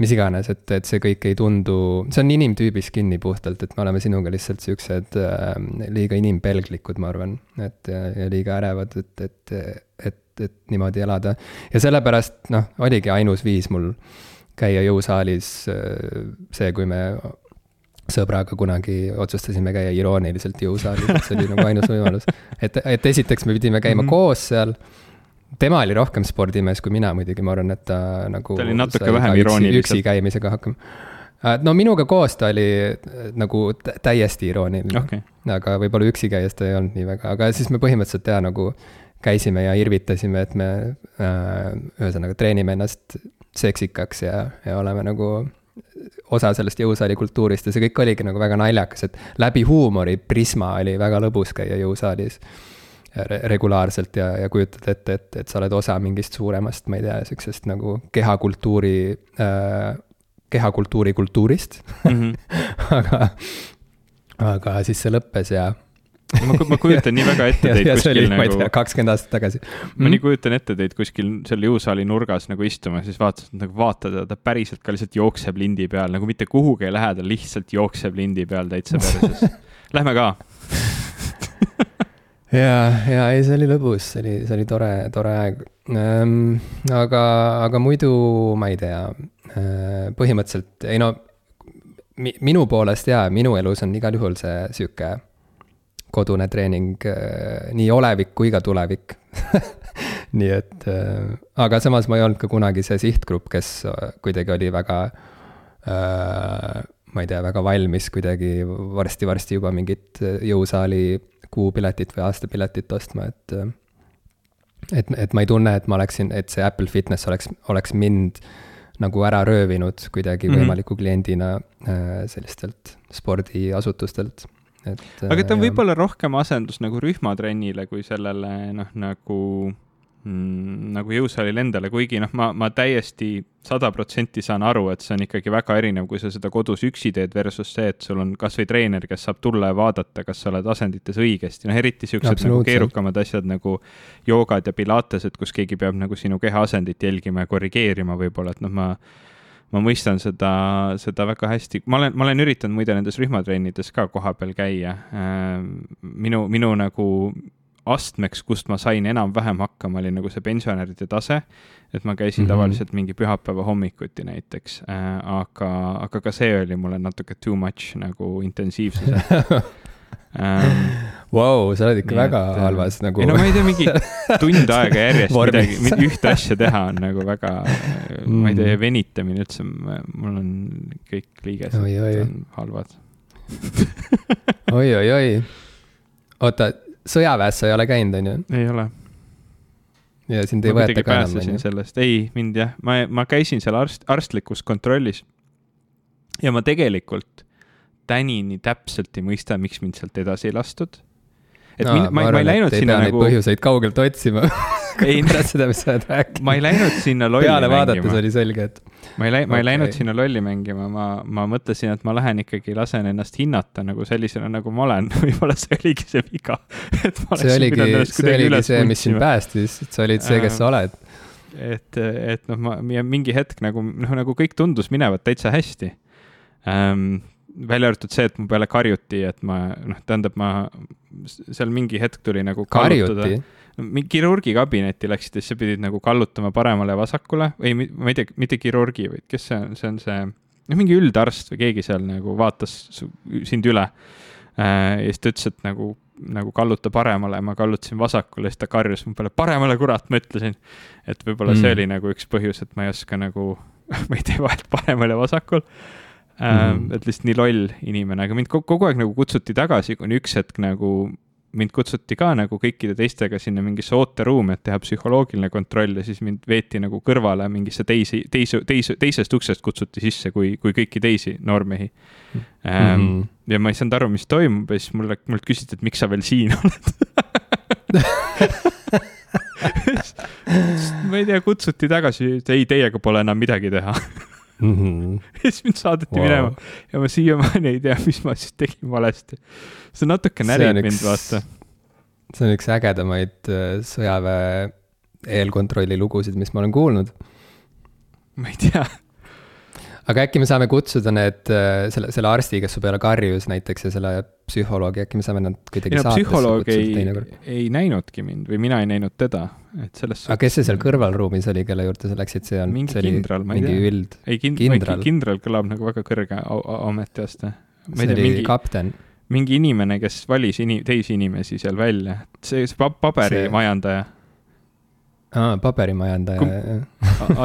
mis iganes, et, et see kõik ei tundu, see on inimtüübis kinni puhtalt, et me oleme sinuga lihtsalt siuksed äh, liiga inimpelglikud, ma arvan, et ja, ja liiga ärevad, et, et, et, et niimoodi elada. ja sellepärast noh, oligi ainus viis mul käia jõusaalis, see, kui me sõbraga kunagi otsustasime käia irooniliselt jõusaalis, et see oli nagu ainus võimalus. et, et esiteks me pidime käima mm -hmm. koos seal. tema oli rohkem spordimees kui mina muidugi, ma arvan, et ta nagu. ta oli natuke vähem irooniliselt. üksi käimisega hakkama. no minuga koos ta oli nagu täiesti irooniline okay.. aga võib-olla üksi käies ta ei olnud nii väga, aga siis me põhimõtteliselt ja nagu käisime ja irvitasime, et me äh, ühesõnaga treenime ennast seksikaks ja, ja oleme nagu osa sellest jõusaali kultuurist ja see kõik oligi nagu väga naljakas, et läbi huumori prisma oli väga lõbus käia jõusaalis re regulaarselt ja, ja kujutad ette, et, et sa oled osa mingist suuremast, ma ei tea, sihukesest nagu kehakultuuri äh,, kehakultuuri kultuurist mm. -hmm. aga, aga siis see lõppes ja ma, ma kujutan nii väga ette teid kuskil oli, nagu. kakskümmend aastat tagasi. ma nii kujutan ette teid kuskil selle jõusaali nurgas nagu istuma, siis vaatad, nagu vaatad ja ta päriselt ka lihtsalt jookseb lindi peal, nagu mitte kuhugi ei lähe, ta lihtsalt jookseb lindi peal täitsa perses. Lähme ka ja, ja ei, see oli lõbus, see oli, see oli tore, tore aeg ähm,. aga, aga muidu ma ei tea äh,, põhimõtteliselt ei no minu poolest jaa, minu elus on igal juhul see sihuke kodune treening, äh, nii olevik kui ka tulevik nii et, äh, aga samas ma ei olnud ka kunagi see sihtgrupp, kes äh, kuidagi oli väga ma ei tea, väga valmis kuidagi varsti-varsti juba mingit jõusaali kuupiletit või aastapiletit ostma, et et, et ma ei tunne, et ma oleksin, et see Apple Fitness oleks, oleks mind nagu ära röövinud kuidagi mm -hmm. võimaliku kliendina sellistelt spordiasutustelt et. aga ta on võib-olla rohkem asendus nagu rühmatrennile kui sellele noh, nagu mm, nagu jõusaalil endale, kuigi noh, ma, ma täiesti sada protsenti saan aru, et see on ikkagi väga erinev, kui sa seda kodus üksi teed versus see, et sul on kasvõi treener, kes saab tulla ja vaadata, kas sa oled asendites õigesti, noh eriti siuksed nagu keerukamad asjad nagu joogad ja pilatesed, kus keegi peab nagu sinu keha asendit jälgima ja korrigeerima võib-olla, et noh, ma ma mõistan seda, seda väga hästi, ma olen, ma olen üritanud muide nendes rühmatrennides ka kohapeal käia. Äh, minu, minu nagu astmeks, kust ma sain enam-vähem hakkama, oli nagu see pensionäride tase. et ma käisin mm -hmm. tavaliselt mingi pühapäeva hommikuti näiteks äh,, aga, aga ka see oli mulle natuke too much nagu intensiivsuse ähm,. Vau, sa oled ikka väga et, äh, halvas nagu. ei no ma ei tea, mingi tund aega järjest midagi, ühte asja teha on nagu väga mm., ma ei tea, venitamine üldse, mul on kõik liigesed oi, oi. on halvad oi-oi-oi. oota, sõjaväes sa ei ole käinud, on ju? ei ole. ja sind ei ma võeta ka enam, on ju? sellest, ei, mind jah, ma, ma käisin seal arst, arstlikus kontrollis. ja ma tegelikult tänini täpselt ei mõista, miks mind sealt edasi ei lastud. et no, min, ma, ma, ma ei läinud sinna nagu. põhjuseid kaugelt otsima ei pärast seda, mis sa oled rääkinud. ma ei läinud sinna lolli peale mängima. peale vaadates oli selge, et. ma ei läinud, ma ei okay. läinud sinna lolli mängima, ma, ma mõtlesin, et ma lähen ikkagi, lasen ennast hinnata nagu sellisena, nagu ma olen võib-olla see oligi see viga. see oligi, see oligi see, mis sind päästis, et sa olid see, kes sa oled. et, et noh, ma mingi hetk nagu noh, nagu kõik tundus minevat täitsa hästi ähm, välja arvatud see, et mu peale karjuti, et ma noh, tähendab, ma seal mingi hetk tuli nagu karjuti? mingi kirurgi kabinetti läksid ja siis sa pidid nagu kallutama paremale ja vasakule või ma ei tea, mitte kirurgi, vaid kes see on, see on see, noh, mingi üldarst või keegi seal nagu vaatas sind üle. Äh, ja siis ta ütles, et nagu, nagu kalluta paremale, ma kallutasin vasakule, siis ta karjus mu peale paremale, kurat, ma ütlesin. et võib-olla mm. see oli nagu üks põhjus, et ma ei oska nagu ma ei tee vahet paremal ja vasakul mm.. et lihtsalt nii loll inimene, aga mind kogu, aeg nagu kutsuti tagasi, kuni üks hetk nagu mind kutsuti ka nagu kõikide teistega sinna mingisse ooteruumi, et teha psühholoogiline kontroll ja siis mind veeti nagu kõrvale mingisse teisi, teise, teise, teisest uksest kutsuti sisse kui, kui kõiki teisi noormehi mm. -hmm. ja ma ei saanud aru, mis toimub ja siis mulle, mult küsiti, et miks sa veel siin oled ma ei tea, kutsuti tagasi, ei, teiega pole enam midagi teha mm. -hmm. ja siis mind saadeti wow. minema ja ma siiamaani ei tea, mis ma siis tegin valesti. see natuke närib mind, vaata. see on üks ägedamaid äh, sõjaväe eelkontrolli lugusid, mis ma olen kuulnud. ma ei tea aga äkki me saame kutsuda need, äh, selle, selle arsti, kes su peale karjus näiteks ja selle psühholoogi, äkki me saame nad kuidagi saatesse psühholoog ei, ei näinudki mind või mina ei näinud teda, et selles aga kes see seal kõrvalruumis oli, kelle juurde sa läksid, see on mingi kindral, ma ei tea. üld. ei, kind-, kindral. kindral kõlab nagu väga kõrge ametiaste ma see tea, oli mingi, kapten. mingi inimene, kes valis ini-, teisi inimesi seal välja, see, see pa- paberimajandaja, aa, paberimajandaja,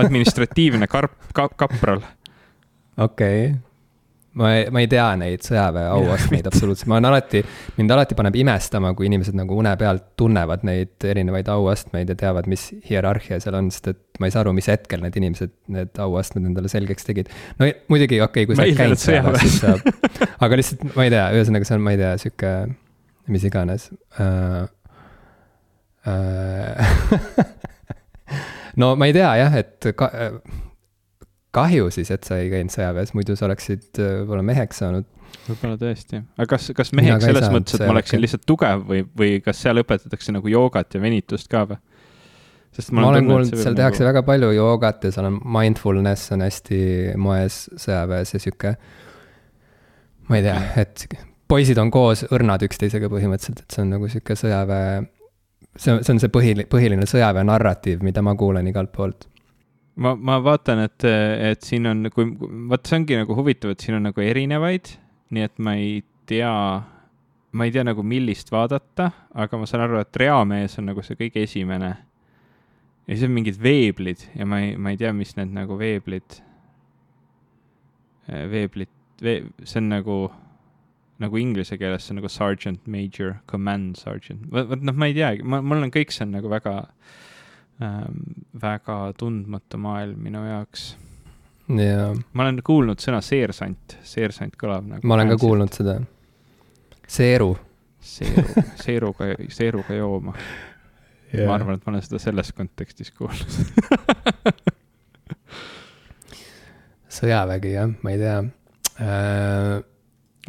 administratiivne karp, ka-, kapral. okei. ma ei, ma ei tea neid sõjaväe auastmeid absoluutselt, ma olen alati, mind alati paneb imestama, kui inimesed nagu une pealt tunnevad neid erinevaid auastmeid ja teavad, mis hierarhia seal on, sest et ma ei saa aru, mis hetkel need inimesed need auastmed endale selgeks tegid. no muidugi, okei okay,, kui sa oled käinud sõjaväes, siis saab, aga lihtsalt ma ei tea, ühesõnaga see on, ma ei tea, sihuke, mis iganes äh,. Äh, no ma ei tea jah, et ka, kahju siis, et sa ei käinud sõjaväes, muidu sa oleksid äh, võib-olla meheks saanud. võib-olla tõesti, aga kas, kas meheks selles saanud mõttes, et ma oleksin lihtsalt tugev või, või kas seal õpetatakse nagu joogat ja venitust ka või? sest ma olen kuulnud, seal tehakse väga palju joogat ja seal on mindfulness on hästi moes sõjaväes ja sihuke. ma ei tea, et poisid on koos õrnad üksteisega põhimõtteliselt, et see on nagu sihuke sõjaväe. see on, see on see põhiline, põhiline sõjaväe narratiiv, mida ma kuulen igalt poolt. ma, ma vaatan, et, et siin on, kui, vot see ongi nagu huvitav, et siin on nagu erinevaid, nii et ma ei tea, ma ei tea nagu millist vaadata, aga ma saan aru, et reamees on nagu see kõige esimene. ja siis on mingid veeblid ja ma ei, ma ei tea, mis need nagu veeblid, veeblid, vee-, see on nagu, nagu inglise keeles see on nagu sergeant major, command sergeant, vot, vot noh, ma ei teagi, ma, mul on kõik see on nagu väga ähm,, väga tundmatu maailm minu jaoks. ja ma olen kuulnud sõna seersant, seersant kõlab nagu. ma olen ka. kuulnud seda. Seeru. seeru, seeruga, seeruga jooma yeah.. ma arvan, et ma olen seda selles kontekstis kuulnud. sõjavägi jah, ma ei tea äh,.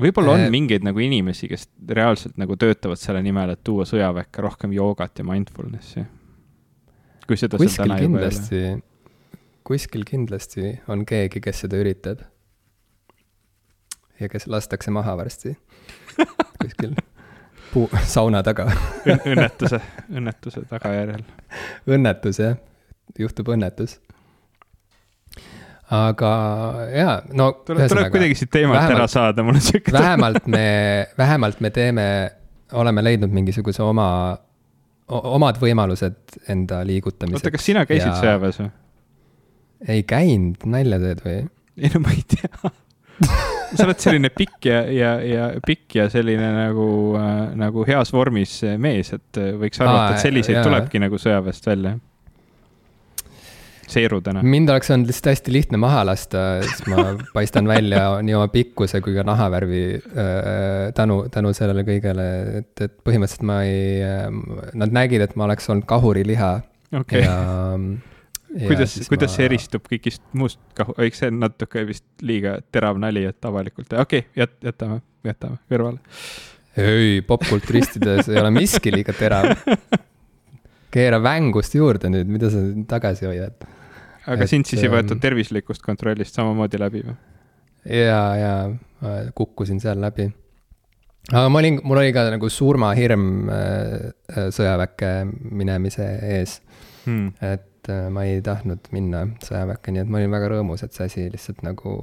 võib-olla on Eh, mingeid nagu inimesi, kes reaalselt nagu töötavad selle nimel, et tuua sõjaväkke rohkem joogat ja mindfulness'i. Kui seda kuskil täna kindlasti, kuskil kindlasti on keegi, kes seda üritab. ja kes lastakse maha varsti kuskil puu, sauna taga. õnnetuse, õnnetuse tagajärjel. õnnetus jah, juhtub õnnetus. aga jaa, no tuleb, tuleb kuidagi siit teemalt vähemalt- ära saada, mul on siuke. vähemalt me, vähemalt me teeme, oleme leidnud mingisuguse oma, omad võimalused enda liigutamiseks. oota, kas sina käisid ja- sõjaväes või? ei käinud, nalja teed või? ei no ma ei tea. sa oled selline pikk ja, ja, ja pikk ja selline nagu äh,, nagu heas vormis mees, et äh, võiks arvata, Aa, et selliseid jaa. tulebki nagu sõjaväest välja. seerudena. mind oleks olnud lihtsalt hästi lihtne maha lasta, siis ma paistan välja nii oma pikkuse kui ka nahavärvi äh, tänu, tänu sellele kõigele, et, et põhimõtteliselt ma ei, nad nägid, et ma oleks olnud kahuriliha okay. kuidas, kuidas see? eristub kõigist muust kahu, eks see on natuke vist liiga terav nali, et avalikult, okei okay,, jät-, jätame, jätame kõrvale. ei, popkulturistides ei ole miski liiga terav. keera vängust juurde nüüd, mida sa tagasi hoiad? Aga Et, sind siis ei võetud ähm, tervislikust kontrollist samamoodi läbi või? ja, ja ma kukkusin seal läbi. aga ma olin, mul oli ka nagu surmahirm äh, äh, sõjaväkke minemise ees, Hmm. et äh, ma ei tahtnud minna sõjaväkke, nii et ma olin väga rõõmus, et see asi lihtsalt nagu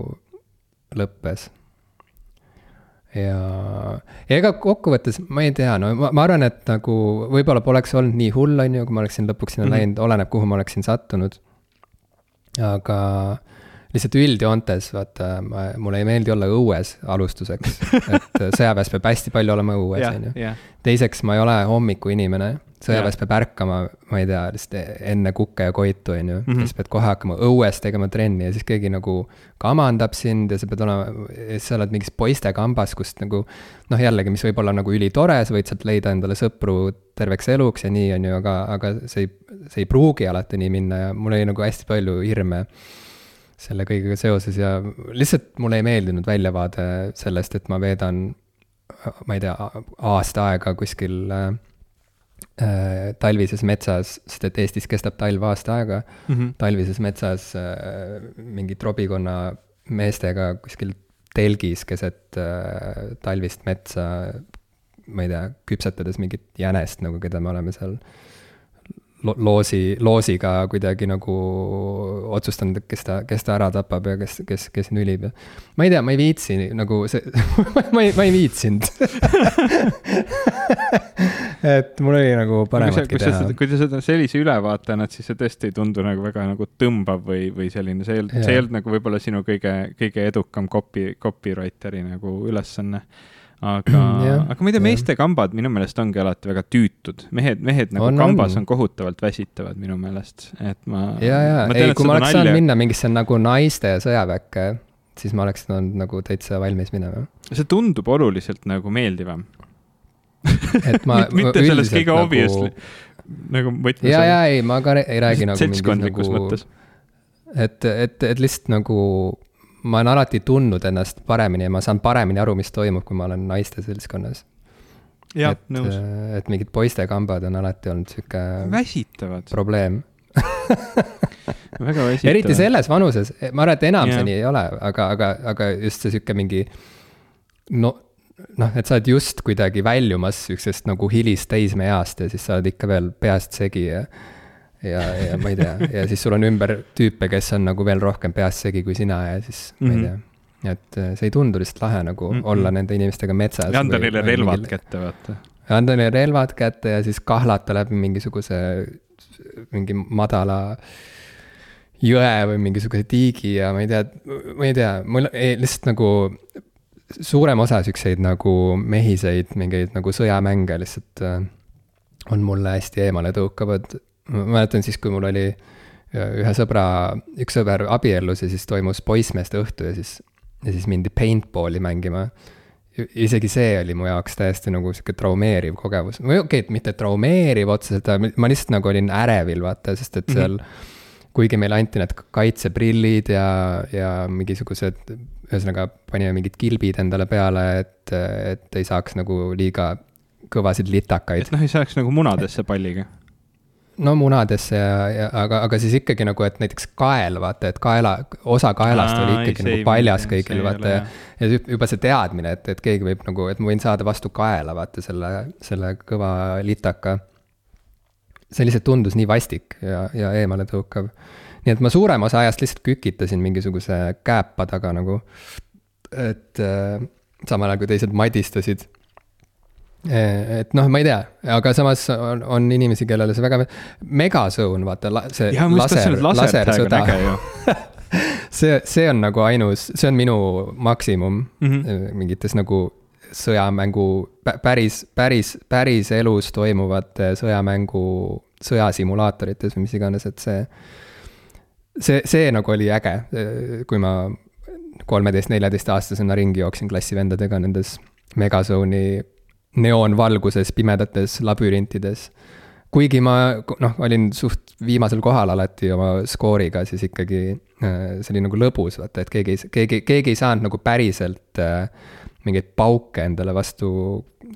lõppes. ja, ja ega kokkuvõttes ma ei tea, no ma, ma arvan, et nagu võib-olla poleks olnud nii hull, on ju, kui ma oleksin lõpuks sinna mm -hmm. läinud, oleneb, kuhu ma oleksin sattunud. Aga lihtsalt üldjoontes, vaata, ma, mulle ei meeldi olla õues alustuseks, et sõjaväes peab hästi palju olema õues, on ju, teiseks, ma ei ole hommikuinimene, sõjaväes peab ärkama, ma ei tea, lihtsalt enne kukke ja koitu, on ju, Mhm. siis pead kohe hakkama õues tegema trenni ja siis keegi nagu kamandab sind ja sa pead olema, ja siis sa oled mingis poistekambas, kus nagu noh, jällegi, mis võib olla nagu ülitore, sa võid sealt leida endale sõpru terveks eluks ja nii, on ju, aga, aga see ei, see ei pruugi alati nii minna ja mul oli nagu hästi palju hirme selle kõigega seoses ja lihtsalt mulle ei meeldinud väljavaade sellest, et ma veedan ma ei tea, aasta aega kuskil äh, äh, talvises metsas, sest et Eestis kestab talv aasta aega, Mhm. talvises metsas äh, mingi trobikonna meestega kuskil telgis keset äh, talvist metsa, ma ei tea, küpsetades mingit jänest nagu, keda me oleme seal lo loosi, loosiga kuidagi nagu otsustanud, kes ta, kes ta ära tapab ja kes, kes, kes nülib ja. ma ei tea, ma ei viitsi nagu see ma ei, ma ei viitsinud et mul oli nagu parematki teha. kui sa seda sellise ülevaate annad, siis see tõesti ei tundu nagu väga nagu tõmbav või, või selline, see ei olnud, see ei olnud nagu võib-olla sinu kõige, kõige edukam copy, copywriter'i nagu ülesanne aga aga ma ei tea, meeste kambad minu meelest ongi alati väga tüütud, mehed, mehed nagu on, kambas on. on kohutavalt väsitavad minu meelest, et ma. ja, ja, ei, kui ma oleks nalja... saanud minna mingisse nagu naiste sõjaväkke, siis ma oleks olnud nagu täitsa valmis minema. see tundub oluliselt nagu meeldivam et ma mitte selles kõige nagu... obviously, nagu võtmes. ja, ja ei, ma ka ei räägi nagu. seltskondlikus nagu, mõttes. et, et, et lihtsalt nagu ma olen alati tundnud ennast paremini ja ma saan paremini aru, mis toimub, kui ma olen naiste seltskonnas. et, äh, et mingid poistekambad on alati olnud sihuke. väsitavad. probleem väga väsitavad. eriti selles vanuses, ma arvan, et enam see nii ei ole, aga, aga, aga just see sihuke mingi no noh, et sa oled just kuidagi väljumas sihukesest nagu hilist teismeeast ja siis sa oled ikka veel peast segi ja ja, ja ma ei tea, ja siis sul on ümber tüüpe, kes on nagu veel rohkem peast segi kui sina ja siis mm -hmm. ma ei mhm. tea. et äh, see ei tundu lihtsalt lahe nagu mm -hmm. olla nende inimestega metsas. ja anda neile relvad mingil... kätte, vaata. anda neile relvad kätte ja siis kahlata läbi mingisuguse, mingi madala jõe või mingisuguse tiigi ja ma ei tea, ma ei tea, mul ei, lihtsalt nagu suurem osa siukseid nagu mehiseid mingeid nagu sõjamänge lihtsalt äh, on mulle hästi eemale tõukavad ma mäletan siis, kui mul oli ühe sõbra, üks sõber abiellus ja siis toimus poissmeeste õhtu ja siis, ja siis mindi paintball'i mängima. isegi see oli mu jaoks täiesti nagu sihuke traumeeriv kogemus, või okei okay,, et mitte traumeeriv otseselt, aga ma lihtsalt nagu olin ärevil, vaata, sest et seal mm. -hmm kuigi meile anti need kaitseprillid ja, ja mingisugused, ühesõnaga panime mingid kilbid endale peale, et, et ei saaks nagu liiga kõvasid litakaid. et noh, ei saaks nagu munadesse palliga no munadesse ja, ja aga, aga siis ikkagi nagu, et näiteks kael, vaata, et kaela, osa kaelast Aa, oli ikkagi ei, nagu paljas kõigil, vaata ja. juba see teadmine, et, et keegi võib nagu, et ma võin saada vastu kaela, vaata selle, selle kõva litaka. see lihtsalt tundus nii vastik ja, ja eemaletõukav. nii et ma suurema osa ajast lihtsalt kükitasin mingisuguse kääpa taga nagu. et äh, samal ajal kui teised madistasid et noh, ma ei tea, aga samas on, on inimesi, kellele see väga, megazone, vaata, see ja, laser, lasersõda. see, see on nagu ainus, see on minu maksimum mm -hmm. mingites nagu sõjamängu, päris, päris, päris elus toimuvate sõjamängu, sõjasimulaatorites või mis iganes, et see. see, see nagu oli äge, kui ma kolmeteist, neljateist-aastasena ringi jooksin klassivendadega nendes Megazone'i neoonvalguses pimedates labürintides. kuigi ma noh, olin suht viimasel kohal alati oma skooriga, siis ikkagi äh, see oli nagu lõbus, vaata, et keegi, keegi, keegi ei saanud nagu päriselt äh, mingeid pauke endale vastu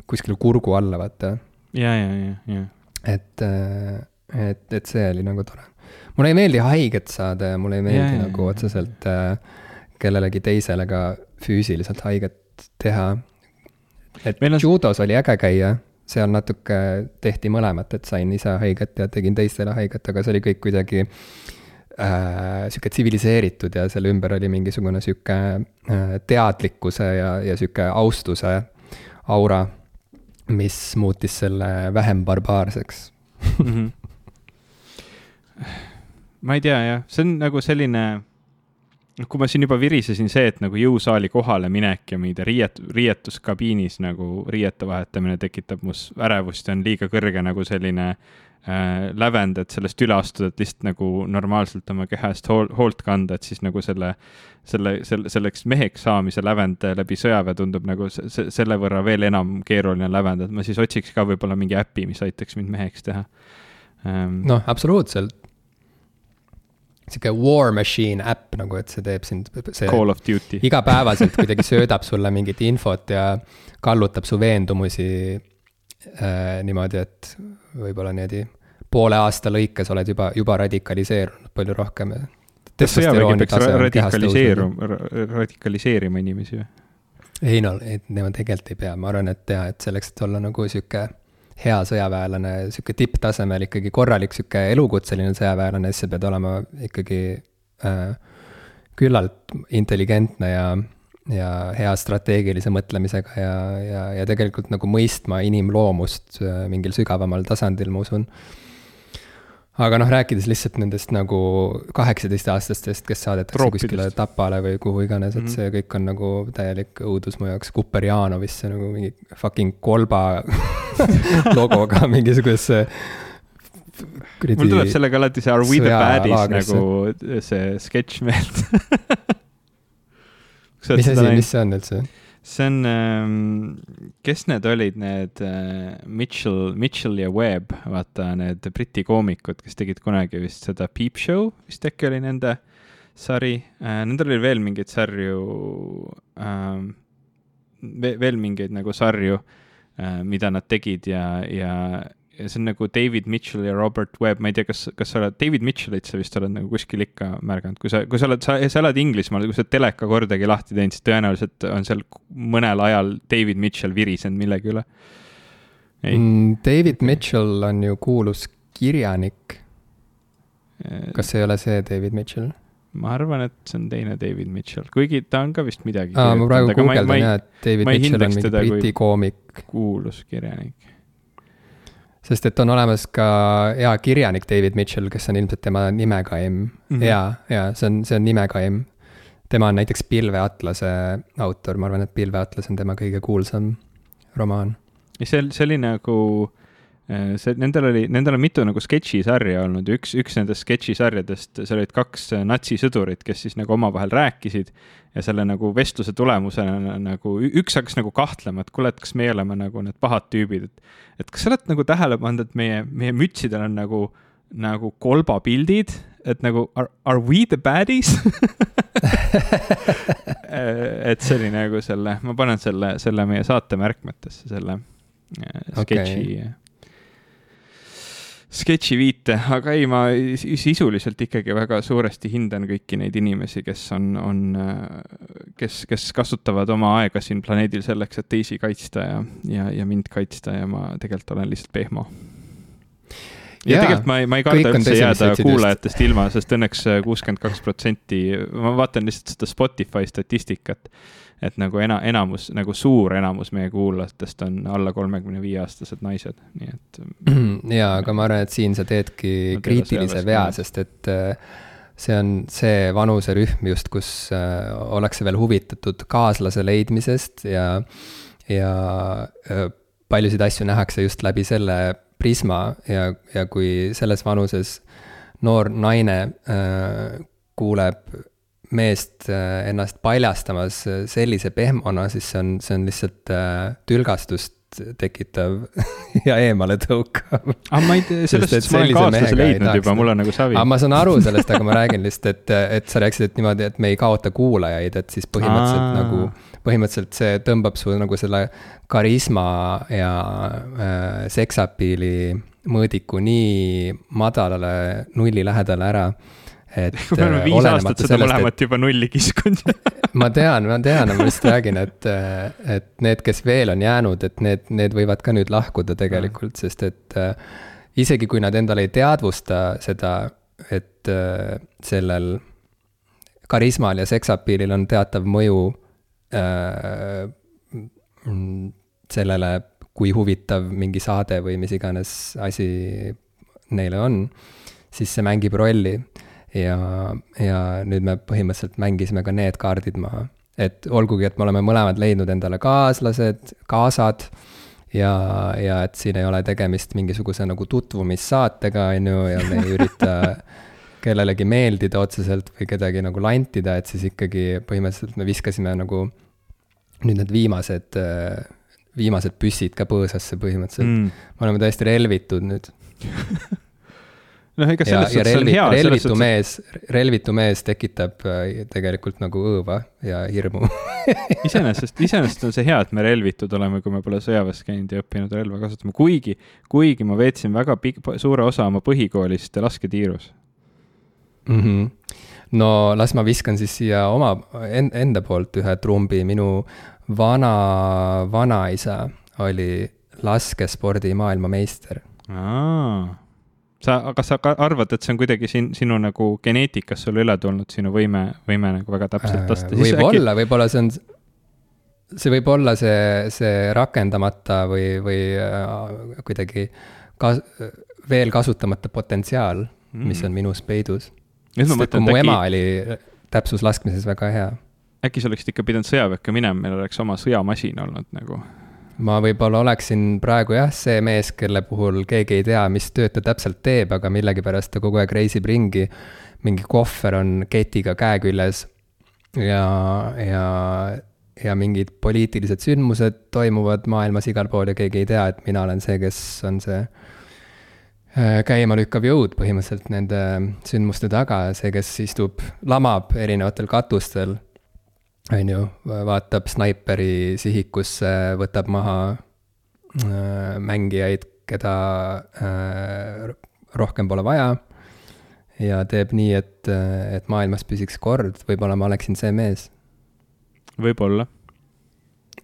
kuskile kurgu alla, vaata. ja, ja, ja, ja. et, äh, et, et see oli nagu tore. mulle ei meeldi haiget saada ja mulle ei meeldi ja, nagu ja, otseselt kellelegi teisele ka füüsiliselt haiget teha et on... judos oli äge käia, seal natuke tehti mõlemat, et sain ise haiget ja tegin teistele haiget, aga see oli kõik kuidagi äh, sihuke tsiviliseeritud ja selle ümber oli mingisugune sihuke äh, teadlikkuse ja, ja sihuke austuse aura, mis muutis selle vähem barbaarseks. -hmm. ma ei tea jah, see on nagu selline noh, kui ma siin juba virisesin see, et nagu jõusaali kohale minek ja mida riiet-, riietuskabiinis nagu riiete vahetamine tekitab mus ärevust ja on liiga kõrge nagu selline äh, lävend, et sellest üle astuda, et lihtsalt nagu normaalselt oma keha eest hool, hoolt kanda, et siis nagu selle, selle, selle, selleks meheks saamise lävend läbi sõjaväe tundub nagu se, selle võrra veel enam keeruline lävend, et ma siis otsiks ka võib-olla mingi äpi, mis aitaks mind meheks teha. Ähm.. noh, absoluutselt sihuke war machine äpp nagu, et see teeb sind. Call of Duty. igapäevaselt kuidagi söödab sulle mingit infot ja kallutab su veendumusi äh, niimoodi, et võib-olla niimoodi poole aasta lõikes oled juba, juba radikaliseerunud palju rohkem. kas sõjavägi peaks radikaliseeruma, radikaliseerima inimesi või? ei no, et nemad tegelikult ei pea, ma arvan, et jaa, et selleks, et olla nagu sihuke hea sõjaväelane, sihuke tipptasemel ikkagi korralik sihuke elukutseline sõjaväelane, siis sa pead olema ikkagi äh, küllalt intelligentne ja, ja hea strateegilise mõtlemisega ja, ja, ja tegelikult nagu mõistma inimloomust äh, mingil sügavamal tasandil, ma usun aga noh, rääkides lihtsalt nendest nagu kaheksateistaastastest, kes saadetakse Troopidest. kuskile Tapale või kuhu iganes, et mm -hmm. see kõik on nagu täielik õudus mu jaoks, Kuperjanovisse nagu mingi fucking kolba logoga mingisugusesse mul tuleb sellega alati see Are we the baddies nagu see sketš meelde mis asi, mis see on üldse? See on, ähm, kes need olid, need äh, Mitchell, Mitchell ja Webb, vaata need Briti koomikud, kes tegid kunagi vist seda Peep Show, vist äkki oli nende sari. Äh, nendel oli veel mingeid sarju, ähm, veel mingeid nagu sarju, äh, mida nad tegid ja, ja ja see on nagu David Mitchell ja Robert Webb, ma ei tea, kas, kas sa oled, David Mitchellit sa vist oled nagu kuskil ikka märganud, kui sa, kui sa oled, sa, sa elad Inglismaal, kui sa teleka kordagi lahti teinud, siis tõenäoliselt on seal mõnel ajal David Mitchell virisenud millegi üle. Mm, David Mitchell on ju kuulus kirjanik. Äh, kas ei ole see David Mitchell? ma arvan, et see on teine David Mitchell, kuigi ta on ka vist midagi. aa, ma praegu guugeldan jah, et David Mitchell on mingi briti koomik. kuulus kirjanik sest et on olemas ka hea kirjanik David Mitchell, kes on ilmselt tema nimega M mm. -hmm. ja, ja see on, see on nimega M. tema on näiteks Pilveatlase autor, ma arvan, et Pilveatlas on tema kõige kuulsam romaan. see, see oli nagu see, nendel oli, nendel on mitu nagu sketšisarja olnud ja üks, üks nendest sketšisarjadest, seal olid kaks äh, natsisõdurit, kes siis nagu omavahel rääkisid ja selle nagu vestluse tulemusena nagu üks hakkas nagu kahtlema, et kuule, et kas meie oleme nagu need pahad tüübid, et et kas sa oled nagu tähele pannud, et meie, meie mütsidel on nagu, nagu kolbapildid, et nagu are, are we the baddies? Äh, et see oli nagu selle, ma panen selle, selle meie saate märkmetesse, selle sketši okay sketši viite, aga ei, ma sisuliselt ikkagi väga suuresti hindan kõiki neid inimesi, kes on, on, kes, kes kasutavad oma aega siin planeedil selleks, et teisi kaitsta ja, ja, ja mind kaitsta ja ma tegelikult olen lihtsalt pehmo. ja Jaa, tegelikult ma ei, ma ei karda üldse jääda kuulajatest ilma, sest õnneks kuuskümmend kaks protsenti, ma vaatan lihtsalt seda Spotify statistikat et nagu ena-, enamus, nagu suur enamus meie kuulajatest on alla kolmekümne viie aastased naised, nii et. jaa, aga ma arvan, et siin sa teedki kriitilise vea, sest et äh, see on see vanuserühm just, kus äh, ollakse veel huvitatud kaaslase leidmisest ja, ja äh, paljusid asju nähakse just läbi selle prisma ja, ja kui selles vanuses noor naine äh, kuuleb meest äh, ennast paljastamas äh, sellise pehmona, siis see on, see on lihtsalt äh, tülgastust tekitav ja eemale tõukav. aga ah, ma ei tea, sellest, et ma olen kaaslase leidnud juba, mul on nagu savi. aga ah, ma saan aru sellest, aga ma räägin lihtsalt, et, et sa rääkisid, et niimoodi, et me ei kaota kuulajaid, et siis põhimõtteliselt Aa. nagu, põhimõtteliselt see tõmbab su nagu selle karisma ja äh, seksapiili mõõdiku nii madalale nulli lähedale ära et. me oleme viis aastat seda mõlemat juba nulli kiskunud ma tean, ma tean, ma lihtsalt räägin, et, et need, kes veel on jäänud, et need, need võivad ka nüüd lahkuda tegelikult, sest et äh, isegi kui nad endale ei teadvusta seda, et äh, sellel karismal ja seksapiilil on teatav mõju äh, sellele, kui huvitav mingi saade või mis iganes asi neile on, siis see mängib rolli ja, ja nüüd me põhimõtteliselt mängisime ka need kaardid maha. et olgugi, et me oleme mõlemad leidnud endale kaaslased, kaasad ja, ja et siin ei ole tegemist mingisuguse nagu tutvumissaatega, on ju, ja me ei ürita kellelegi meeldida otseselt või kedagi nagu lantida, et siis ikkagi põhimõtteliselt me viskasime nagu nüüd need viimased, viimased püssid ka põõsasse põhimõtteliselt. Mm.. me oleme täiesti relvitud nüüd noh, ega selles suhtes relvi, on hea. relvitu mees, relvitu mees tekitab äh, tegelikult nagu õõva ja hirmu iseenesest, iseenesest on see hea, et me relvitud oleme, kui me pole sõjaväes käinud ja õppinud relva kasutama, kuigi, kuigi ma veetsin väga pikk, suure osa oma põhikoolist lasketiirus mm. -hmm no las ma viskan siis siia oma enda poolt ühe trumbi, minu vana, vanaisa oli laskespordi maailmameister. Sa, aga sa arvad, et see on kuidagi siin sinu nagu geneetikas sulle üle tulnud, sinu võime, võime nagu väga täpselt lasta? võib-olla äkki..., võib-olla see on, see võib olla see, see rakendamata või, või äh, kuidagi ka, veel kasutamata potentsiaal mm., mis on minus peidus. sest et kui mu äkki... ema oli täpsuslaskmises väga hea. äkki sa oleksid ikka pidanud sõjaväkke minema, meil oleks oma sõjamasin olnud nagu? Ma võib-olla oleksin praegu jah, see mees, kelle puhul keegi ei tea, mis tööd ta täpselt teeb, aga millegipärast ta kogu aeg reisib ringi. mingi kohver on ketiga käe küljes ja, ja, ja mingid poliitilised sündmused toimuvad maailmas igal pool ja keegi ei tea, et mina olen see, kes on see Äh, käimalükkav jõud põhimõtteliselt nende sündmuste taga, see, kes istub, lamab erinevatel katustel, on ju, vaatab snaiperi sihikusse, võtab maha äh, mängijaid, keda äh, rohkem pole vaja. ja teeb nii, et, et maailmas püsiks kord, võib-olla ma oleksin see mees. võib-olla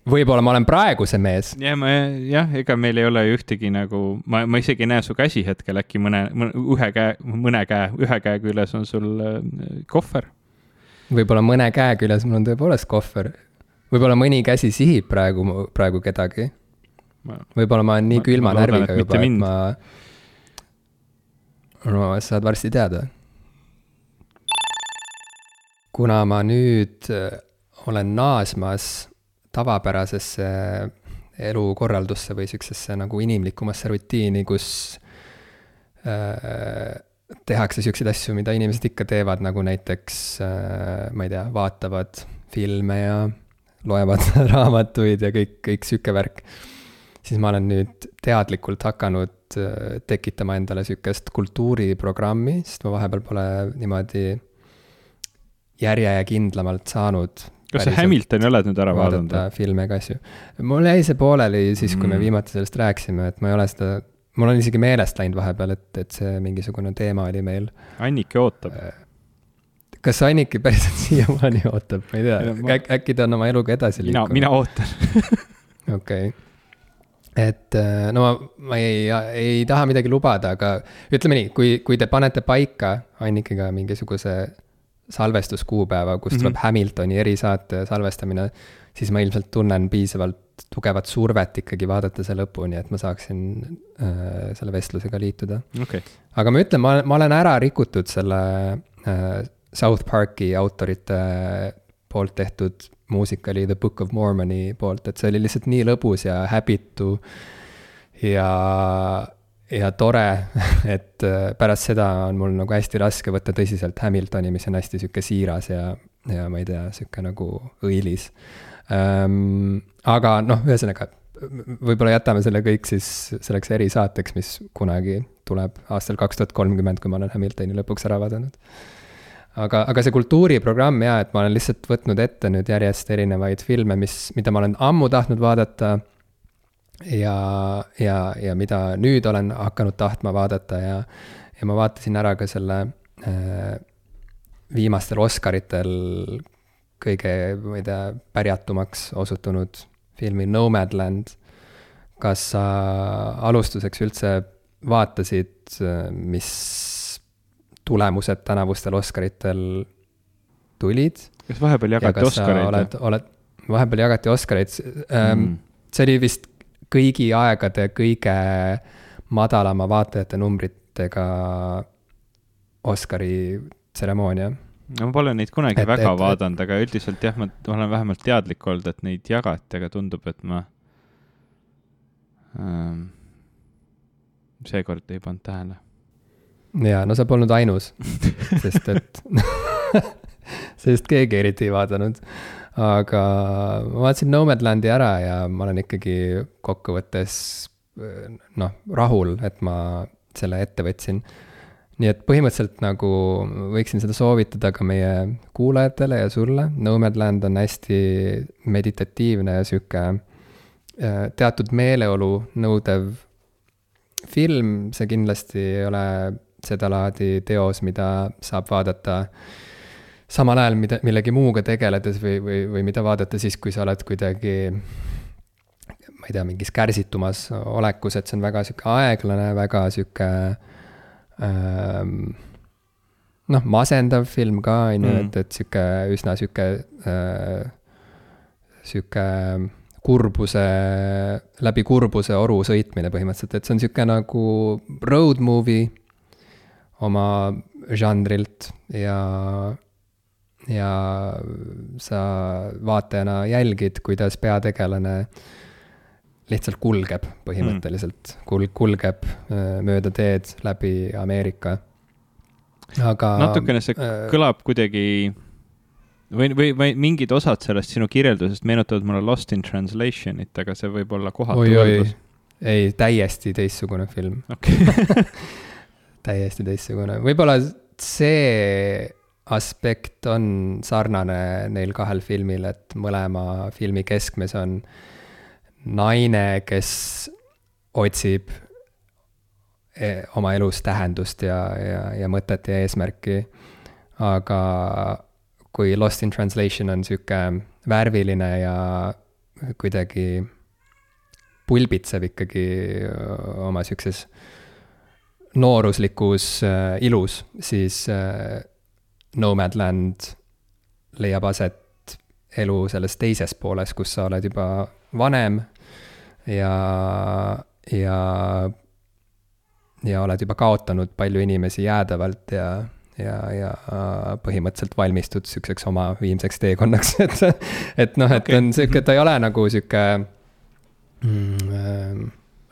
võib-olla ma olen praegu see mees. ja ma jah, ega meil ei ole ju ühtegi nagu, ma, ma isegi ei näe su käsi hetkel, äkki mõne, mõne, ühe käe, mõne käe, ühe käe küljes on sul äh, kohver. Võib-olla mõne käe küljes mul on tõepoolest kohver. võib-olla mõni käsi sihib praegu, praegu kedagi. võib-olla ma olen nii ma, külma ma närviga juba, et ma. no saad varsti teada. kuna ma nüüd äh, olen naasmas tavapärasesse elukorraldusse või sihukesesse nagu inimlikumasse rutiini, kus äh, tehakse siukseid asju, mida inimesed ikka teevad, nagu näiteks äh, ma ei tea, vaatavad filme ja loevad raamatuid ja kõik, kõik sihuke värk. siis ma olen nüüd teadlikult hakanud äh, tekitama endale sihukest kultuuriprogrammi, sest ma vahepeal pole niimoodi järjekindlamalt saanud kas sa Hamiltoni oled nüüd ära vaadanud? filme ja asju. mul jäi see pooleli siis, kui mm. me viimati sellest rääkisime, et ma ei ole seda, mul on isegi meelest läinud vahepeal, et, et see mingisugune teema oli meil. Anniki ootab. Äh, kas Anniki päriselt siiamaani ootab, ma ei tea, ma... äkki ta on oma eluga edasi liikunud? mina, ootan. okei et äh, no ma, ma ei, ei taha midagi lubada, aga ütleme nii, kui, kui te panete paika Annikiga mingisuguse salvestuskuupäeva, kus tuleb mm -hmm. Hamiltoni erisaate salvestamine, siis ma ilmselt tunnen piisavalt tugevat survet ikkagi vaadata see lõpuni, et ma saaksin äh, selle vestlusega liituda okay.. aga ma ütlen, ma, ma olen ära rikutud selle äh, South Parki autorite poolt tehtud muusikali The Book of Mormoni poolt, et see oli lihtsalt nii lõbus ja häbitu ja ja tore, et äh, pärast seda on mul nagu hästi raske võtta tõsiselt Hamiltoni, mis on hästi sihuke siiras ja, ja ma ei tea, sihuke nagu õilis. Aga noh, ühesõnaga, võib-olla jätame selle kõik siis selleks erisaateks, mis kunagi tuleb aastal kaks tuhat kolmkümmend, kui ma olen Hamiltoni lõpuks ära vaadanud. aga, aga see kultuuriprogramm jaa, et ma olen lihtsalt võtnud ette nüüd järjest erinevaid filme, mis, mida ma olen ammu tahtnud vaadata ja, ja, ja mida nüüd olen hakanud tahtma vaadata ja, ja ma vaatasin ära ka selle äh, viimastel Oscaritel kõige, ma ei tea, pärjatumaks osutunud filmi Nomadland. kas sa alustuseks üldse vaatasid, mis tulemused tänavustel Oscaritel tulid? kas vahepeal jagati ja Oscareid? oled, oled, vahepeal jagati Oscareid ähm, mm., see oli vist kõigi aegade kõige madalama vaatajate numbritega Oscari tseremoonia. No ma pole neid kunagi et, väga et, vaadanud, aga üldiselt jah, ma olen vähemalt teadlik olnud, et neid jagati, aga tundub, et ma ähm, seekord ei pannud tähele. jaa, no sa polnud ainus sest et sest keegi eriti ei vaadanud aga ma vaatasin Nomadlandi ära ja ma olen ikkagi kokkuvõttes noh, rahul, et ma selle ette võtsin. Nii et põhimõtteliselt nagu võiksin seda soovitada ka meie kuulajatele ja sulle, Nomadland on hästi meditatiivne ja sihuke äh, teatud meeleolu nõudev film, see kindlasti ei ole sedalaadi teos, mida saab vaadata äh, samal ajal mida, millegi muuga tegeledes või, või, või mida vaadata siis, kui sa oled kuidagi ma ei tea, mingis kärsitumas olekus, et see on väga sihuke aeglane, väga sihuke ähm, noh, masendav film ka, on ju, et, et sihuke üsna sihuke äh,, sihuke kurbuse, läbi kurbuse oru sõitmine põhimõtteliselt, et see on sihuke nagu road movie oma žanrilt ja, ja sa vaatajana jälgid, kuidas peategelane lihtsalt kulgeb põhimõtteliselt mm., kul-, kulgeb äh, mööda teed läbi Ameerika. aga. natukene see äh, kõlab kuidagi või, või, või mingid osad sellest sinu kirjeldusest meenutavad mulle Lost in Translation'it, aga see võib olla kohatu oi-oi, ei, täiesti teistsugune film, okei, täiesti teistsugune, võib-olla see aspekt on sarnane neil kahel filmil, et mõlema filmi keskmes on naine, kes otsib e- oma elus tähendust ja, ja, ja mõtet ja eesmärki. aga kui Lost in Translation on sihuke värviline ja kuidagi pulbitseb ikkagi oma sihukeses nooruslikus äh, ilus, siis äh, Nomadland leiab aset elu selles teises pooles, kus sa oled juba vanem ja, ja, ja oled juba kaotanud palju inimesi jäädavalt ja, ja, ja põhimõtteliselt valmistud sihukeseks oma viimseks teekonnaks, et, et noh, et Okei. on sihuke, ta ei ole nagu sihuke mm, äh,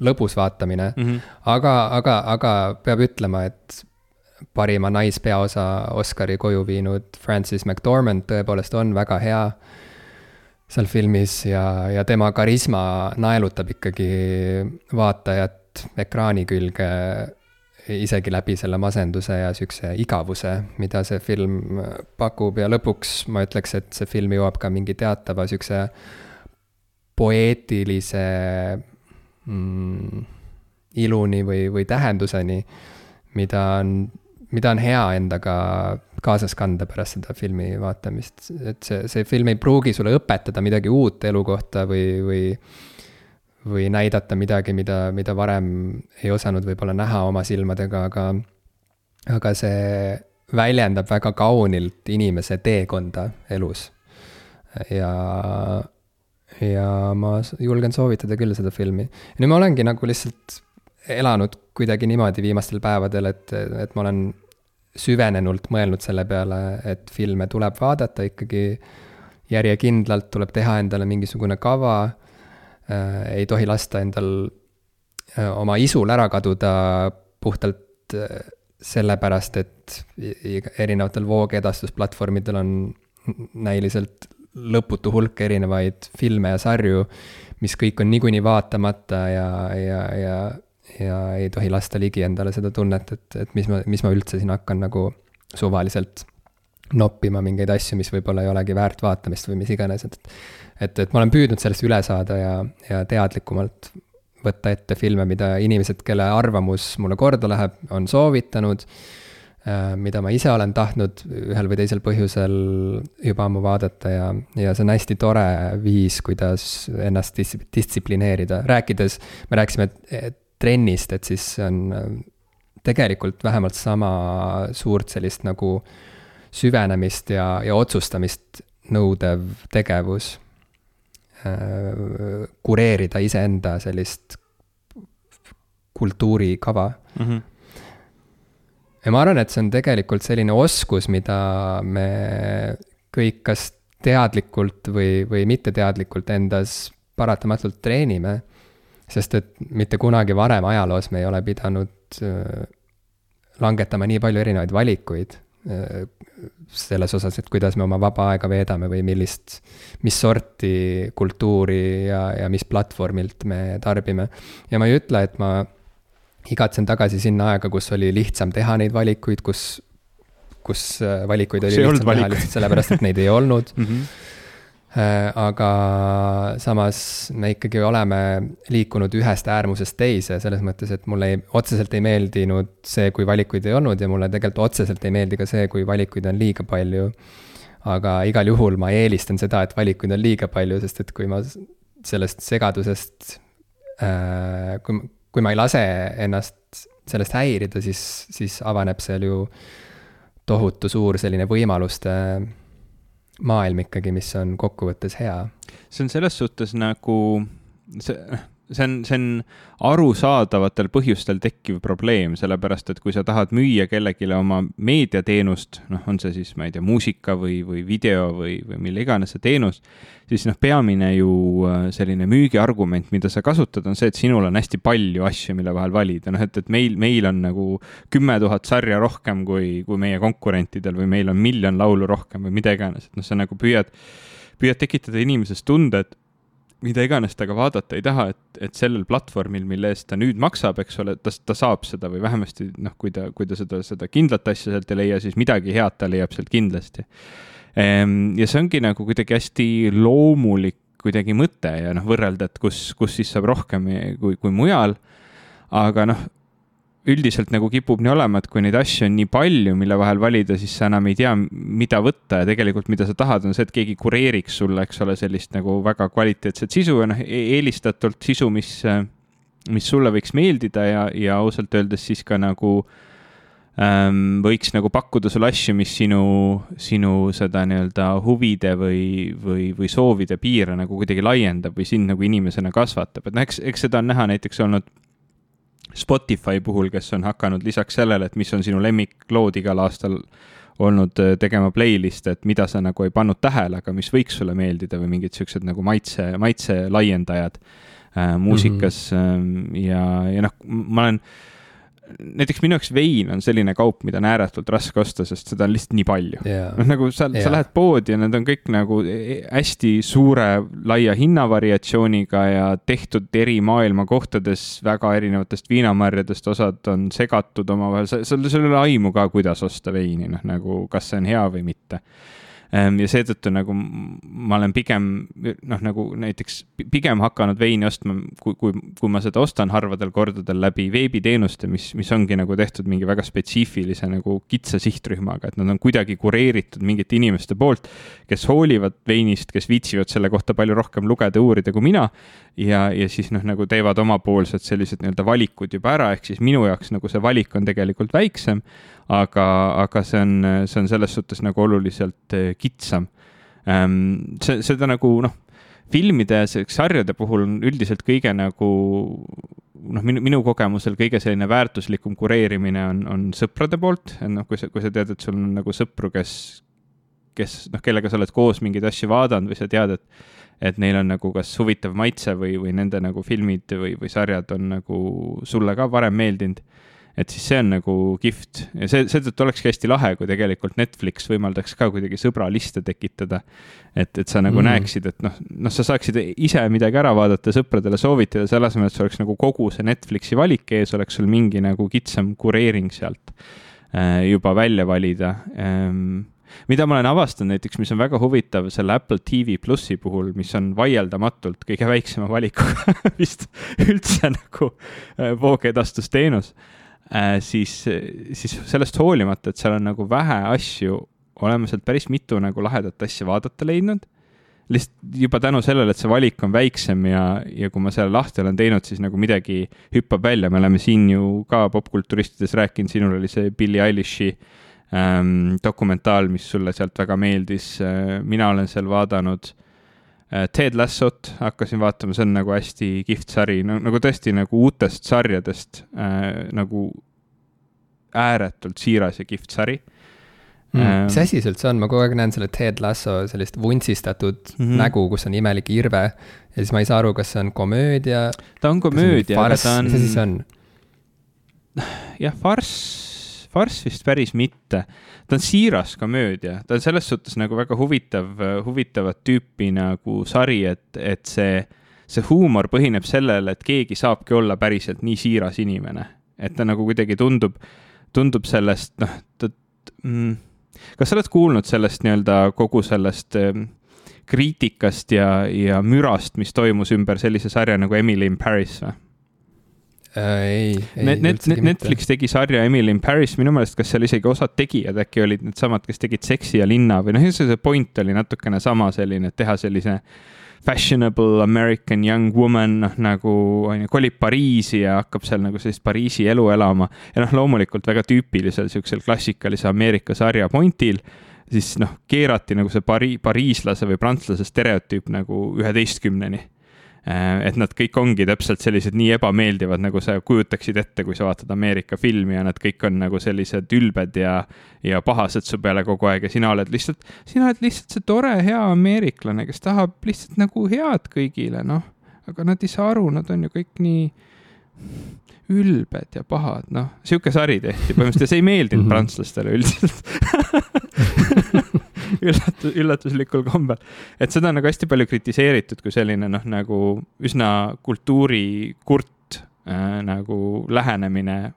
lõbus vaatamine Mhm. aga, aga, aga peab ütlema, et parima naispeaosa Oscari koju viinud Frances McDormand tõepoolest on väga hea seal filmis ja, ja tema karisma naelutab ikkagi vaatajat ekraani külge isegi läbi selle masenduse ja siukse igavuse, mida see film pakub. Ja lõpuks ma ütleks, et see film jõuab ka mingi teatava siukse poeetilise mm, iluni või, või tähenduseni, mida on, mida on hea endaga kaasas kanda pärast seda filmi vaatamist. et see, see film ei pruugi sulle õpetada midagi uut elu kohta või, või, või näidata midagi, mida, mida varem ei osanud võib-olla näha oma silmadega, aga, aga see väljendab väga kaunilt inimese teekonda elus. ja, ja ma julgen soovitada küll seda filmi. nüüd ma olengi nagu lihtsalt elanud kuidagi niimoodi viimastel päevadel, et, et ma olen süvenenult mõelnud selle peale, et filme tuleb vaadata ikkagi. järjekindlalt, tuleb teha endale mingisugune kava. Äh,, ei tohi lasta endal äh, oma isul ära kaduda puhtalt äh, sellepärast, et erinevatel voogedastusplatvormidel on näiliselt lõputu hulk erinevaid filme ja sarju, mis kõik on niikuinii vaatamata ja, ja, ja, ja ei tohi lasta ligi endale seda tunnet, et, et mis ma, mis ma üldse siin hakkan nagu suvaliselt noppima mingeid asju, mis võib-olla ei olegi väärt vaatamist või mis iganes, et et, et ma olen püüdnud sellest üle saada ja, ja teadlikumalt võtta ette filme, mida inimesed, kelle arvamus mulle korda läheb, on soovitanud äh, mida ma ise olen tahtnud ühel või teisel põhjusel juba ammu vaadata ja, ja see on hästi tore viis, kuidas ennast dis-, distsiplineerida, rääkides, me rääkisime et- trennist, et siis on äh, tegelikult vähemalt sama suurt sellist nagu süvenemist ja, ja otsustamist nõudev tegevus. kureerida iseenda sellist kultuurikava mm. -hmm. ja ma arvan, et see on tegelikult selline oskus, mida me kõik kas teadlikult või, või mitteteadlikult endas paratamatult treenime. Sest et mitte kunagi varem ajaloos me ei ole pidanud äh, langetama nii palju erinevaid valikuid äh, selles osas, et kuidas me oma vaba aega veedame või millist, mis sorti kultuuri ja, ja mis platvormilt me tarbime. ja ma ei ütle, et ma igatsen tagasi sinna aega, kus oli lihtsam teha neid valikuid, kus, kus äh, valikuid oli olnud lihtsam teha lihtsalt sellepärast, et neid ei olnud Mm -hmm. Äh, aga samas me ikkagi oleme liikunud ühest äärmusest teise, selles mõttes, et mulle ei, otseselt ei meeldinud see, kui valikuid ei olnud ja mulle tegelikult otseselt ei meeldi ka see, kui valikuid on liiga palju. aga igal juhul ma eelistan seda, et valikuid on liiga palju, sest et kui ma sellest segadusest äh,, kui, kui ma ei lase ennast sellest häirida, siis, siis avaneb seal ju tohutu suur selline võimaluste maailm ikkagi, mis on kokkuvõttes hea. see on selles suhtes nagu see, see on, see on arusaadavatel põhjustel tekkiv probleem, sellepärast et kui sa tahad müüa kellelegi oma meediateenust, noh, on see siis, ma ei tea, muusika või, või video või, või mille iganes see teenus, siis noh, peamine ju äh, selline müügiargument, mida sa kasutad, on see, et sinul on hästi palju asju, mille vahel valida, noh, et, et meil, meil on nagu kümme tuhat sarja rohkem kui, kui meie konkurentidel või meil on miljon laulu rohkem või mida iganes, et noh, sa nagu püüad, püüad tekitada inimeses tunde, et mida iganes ta ka vaadata ei taha, et, et sellel platvormil, mille eest ta nüüd maksab, eks ole, ta, ta saab seda või vähemasti noh, kui ta, kui ta seda, seda kindlat asja sealt ei leia, siis midagi head ta leiab sealt kindlasti. Ehm, ja see ongi nagu kuidagi hästi loomulik kuidagi mõte ja noh, võrrelda, et kus, kus siis saab rohkem kui, kui mujal. aga noh, üldiselt nagu kipub nii olema, et kui neid asju on nii palju, mille vahel valida, siis sa enam ei tea, mida võtta. Ja tegelikult, mida sa tahad, on see, et keegi kureeriks sulle, eks ole, sellist nagu väga kvaliteetset sisu ja noh, e-, eelistatult sisu, mis, mis sulle võiks meeldida ja, ja ausalt öeldes siis ka nagu ähm, võiks nagu pakkuda sulle asju, mis sinu, sinu seda nii-öelda huvide või, või, või soovide piire nagu kuidagi laiendab või sind nagu inimesena kasvatab, et noh, eks, eks seda on näha näiteks olnud Spotify puhul, kes on hakanud lisaks sellele, et mis on sinu lemmiklood igal aastal olnud äh, tegema playlist'e, et mida sa nagu ei pannud tähele, aga mis võiks sulle meeldida või mingid siuksed nagu maitse, maitse laiendajad äh, muusikas mm -hmm. ja, ja noh, ma olen äh, näiteks minu jaoks vein on selline kaup, mida on ääretult raske osta, sest seda on lihtsalt nii palju. Yeah.. noh, nagu sa yeah., sa lähed poodi ja need on kõik nagu e, e, hästi suure, laia hinnavariatsiooniga ja tehtud eri maailma kohtades väga erinevatest viinamarjadest, osad on segatud omavahel, sa, sul, sul ei ole aimu ka, kuidas osta veini, noh nagu kas see on hea või mitte ja seetõttu nagu ma olen pigem noh, nagu näiteks pigem hakanud veini ostma, kui, kui, kui ma seda ostan harvadel kordadel läbi veebiteenuste, mis, mis ongi nagu tehtud mingi väga spetsiifilise nagu kitsa sihtrühmaga, et nad on kuidagi kureeritud mingite inimeste poolt, kes hoolivad veinist, kes viitsivad selle kohta palju rohkem lugeda, uurida kui mina. ja, ja siis noh, nagu teevad omapoolsed sellised nii-öelda valikud juba ära, ehk siis minu jaoks nagu see valik on tegelikult väiksem aga, aga see on, see on selles suhtes nagu oluliselt eh, kitsam. Ehm, see, seda nagu noh, filmide ja sarjade puhul on üldiselt kõige nagu noh, minu, minu kogemusel kõige selline väärtuslikum kureerimine on, on sõprade poolt, et noh, kui sa, kui sa tead, et sul on nagu sõpru, kes, kes noh, kellega sa oled koos mingeid asju vaadanud või sa tead, et et neil on nagu kas huvitav maitse või, või nende nagu filmid või, või sarjad on nagu sulle ka varem meeldinud et siis see on nagu kihvt ja see, seetõttu olekski hästi lahe, kui tegelikult Netflix võimaldaks ka kuidagi sõbraliste tekitada. et, et sa nagu mm. näeksid, et noh, noh, sa saaksid ise midagi ära vaadata, sõpradele soovitada, selle asemel, et sul oleks nagu kogu see Netflixi valik ees, oleks sul mingi nagu kitsam kureering sealt äh, juba välja valida ähm, mida ma olen avastanud näiteks, mis on väga huvitav selle Apple TV plussi puhul, mis on vaieldamatult kõige väiksema valikuga vist üldse nagu äh, voogedastusteenus äh,, siis, siis sellest hoolimata, et seal on nagu vähe asju, oleme sealt päris mitu nagu lahedat asja vaadata leidnud. lihtsalt juba tänu sellele, et see valik on väiksem ja, ja kui ma selle lahti olen teinud, siis nagu midagi hüppab välja, me oleme siin ju ka popkulturistides rääkinud, sinul oli see Billie Eilish'i ähm, dokumentaal, mis sulle sealt väga meeldis äh,. mina olen seal vaadanud äh, Äh, Ted Lassot hakkasin vaatama, see on nagu hästi kihvt sari, no nagu tõesti nagu uutest sarjadest äh, nagu ääretult siiras ja kihvt sari mm,. Mis asi see üldse on, ma kogu aeg näen selle Ted Lasso sellist vuntsistatud mm -hmm. nägu, kus on imelik irve ja siis ma ei saa aru, kas see on komöödia. ta on komöödia, aga ta on. mis asi see on? jah, farss, farss vist päris mitte ta on siiras komöödia, ta on selles suhtes nagu väga huvitav, huvitavat tüüpi nagu sari, et, et see, see huumor põhineb sellel, et keegi saabki olla päriselt nii siiras inimene. et ta nagu kuidagi tundub, tundub sellest, noh, ta mm,, kas sa oled kuulnud sellest nii-öelda kogu sellest mm, kriitikast ja, ja mürast, mis toimus ümber sellise sarja nagu Emily in Paris või? Äh,. ei, ei Net, Net, Netflix mitte. tegi sarja Emily in Paris, minu meelest, kas seal isegi osad tegijad äkki olid needsamad, kes tegid Seksi ja linna või noh, see point oli natukene sama selline, et teha sellise fashionable American young woman, noh nagu on ju, kolib Pariisi ja hakkab seal nagu sellist Pariisi elu elama. ja noh, loomulikult väga tüüpilisel siuksel klassikalise Ameerika sarja pointil, siis noh, keerati nagu see pari-, pariislase või prantslase stereotüüp nagu üheteistkümneni et nad kõik ongi täpselt sellised nii ebameeldivad, nagu sa kujutaksid ette, kui sa vaatad Ameerika filmi ja nad kõik on nagu sellised ülbed ja, ja pahased su peale kogu aeg ja sina oled lihtsalt, sina oled lihtsalt see tore, hea ameeriklane, kes tahab lihtsalt nagu head kõigile, noh. aga nad ei saa aru, nad on ju kõik nii ülbed ja pahad, noh, sihuke sari tehti põhimõtteliselt ja see ei meeldinud mm -hmm. prantslastele üldiselt üllatus, üllatuslikul kombel. et seda on nagu hästi palju kritiseeritud kui selline noh, nagu üsna kultuurikurt äh, nagu lähenemine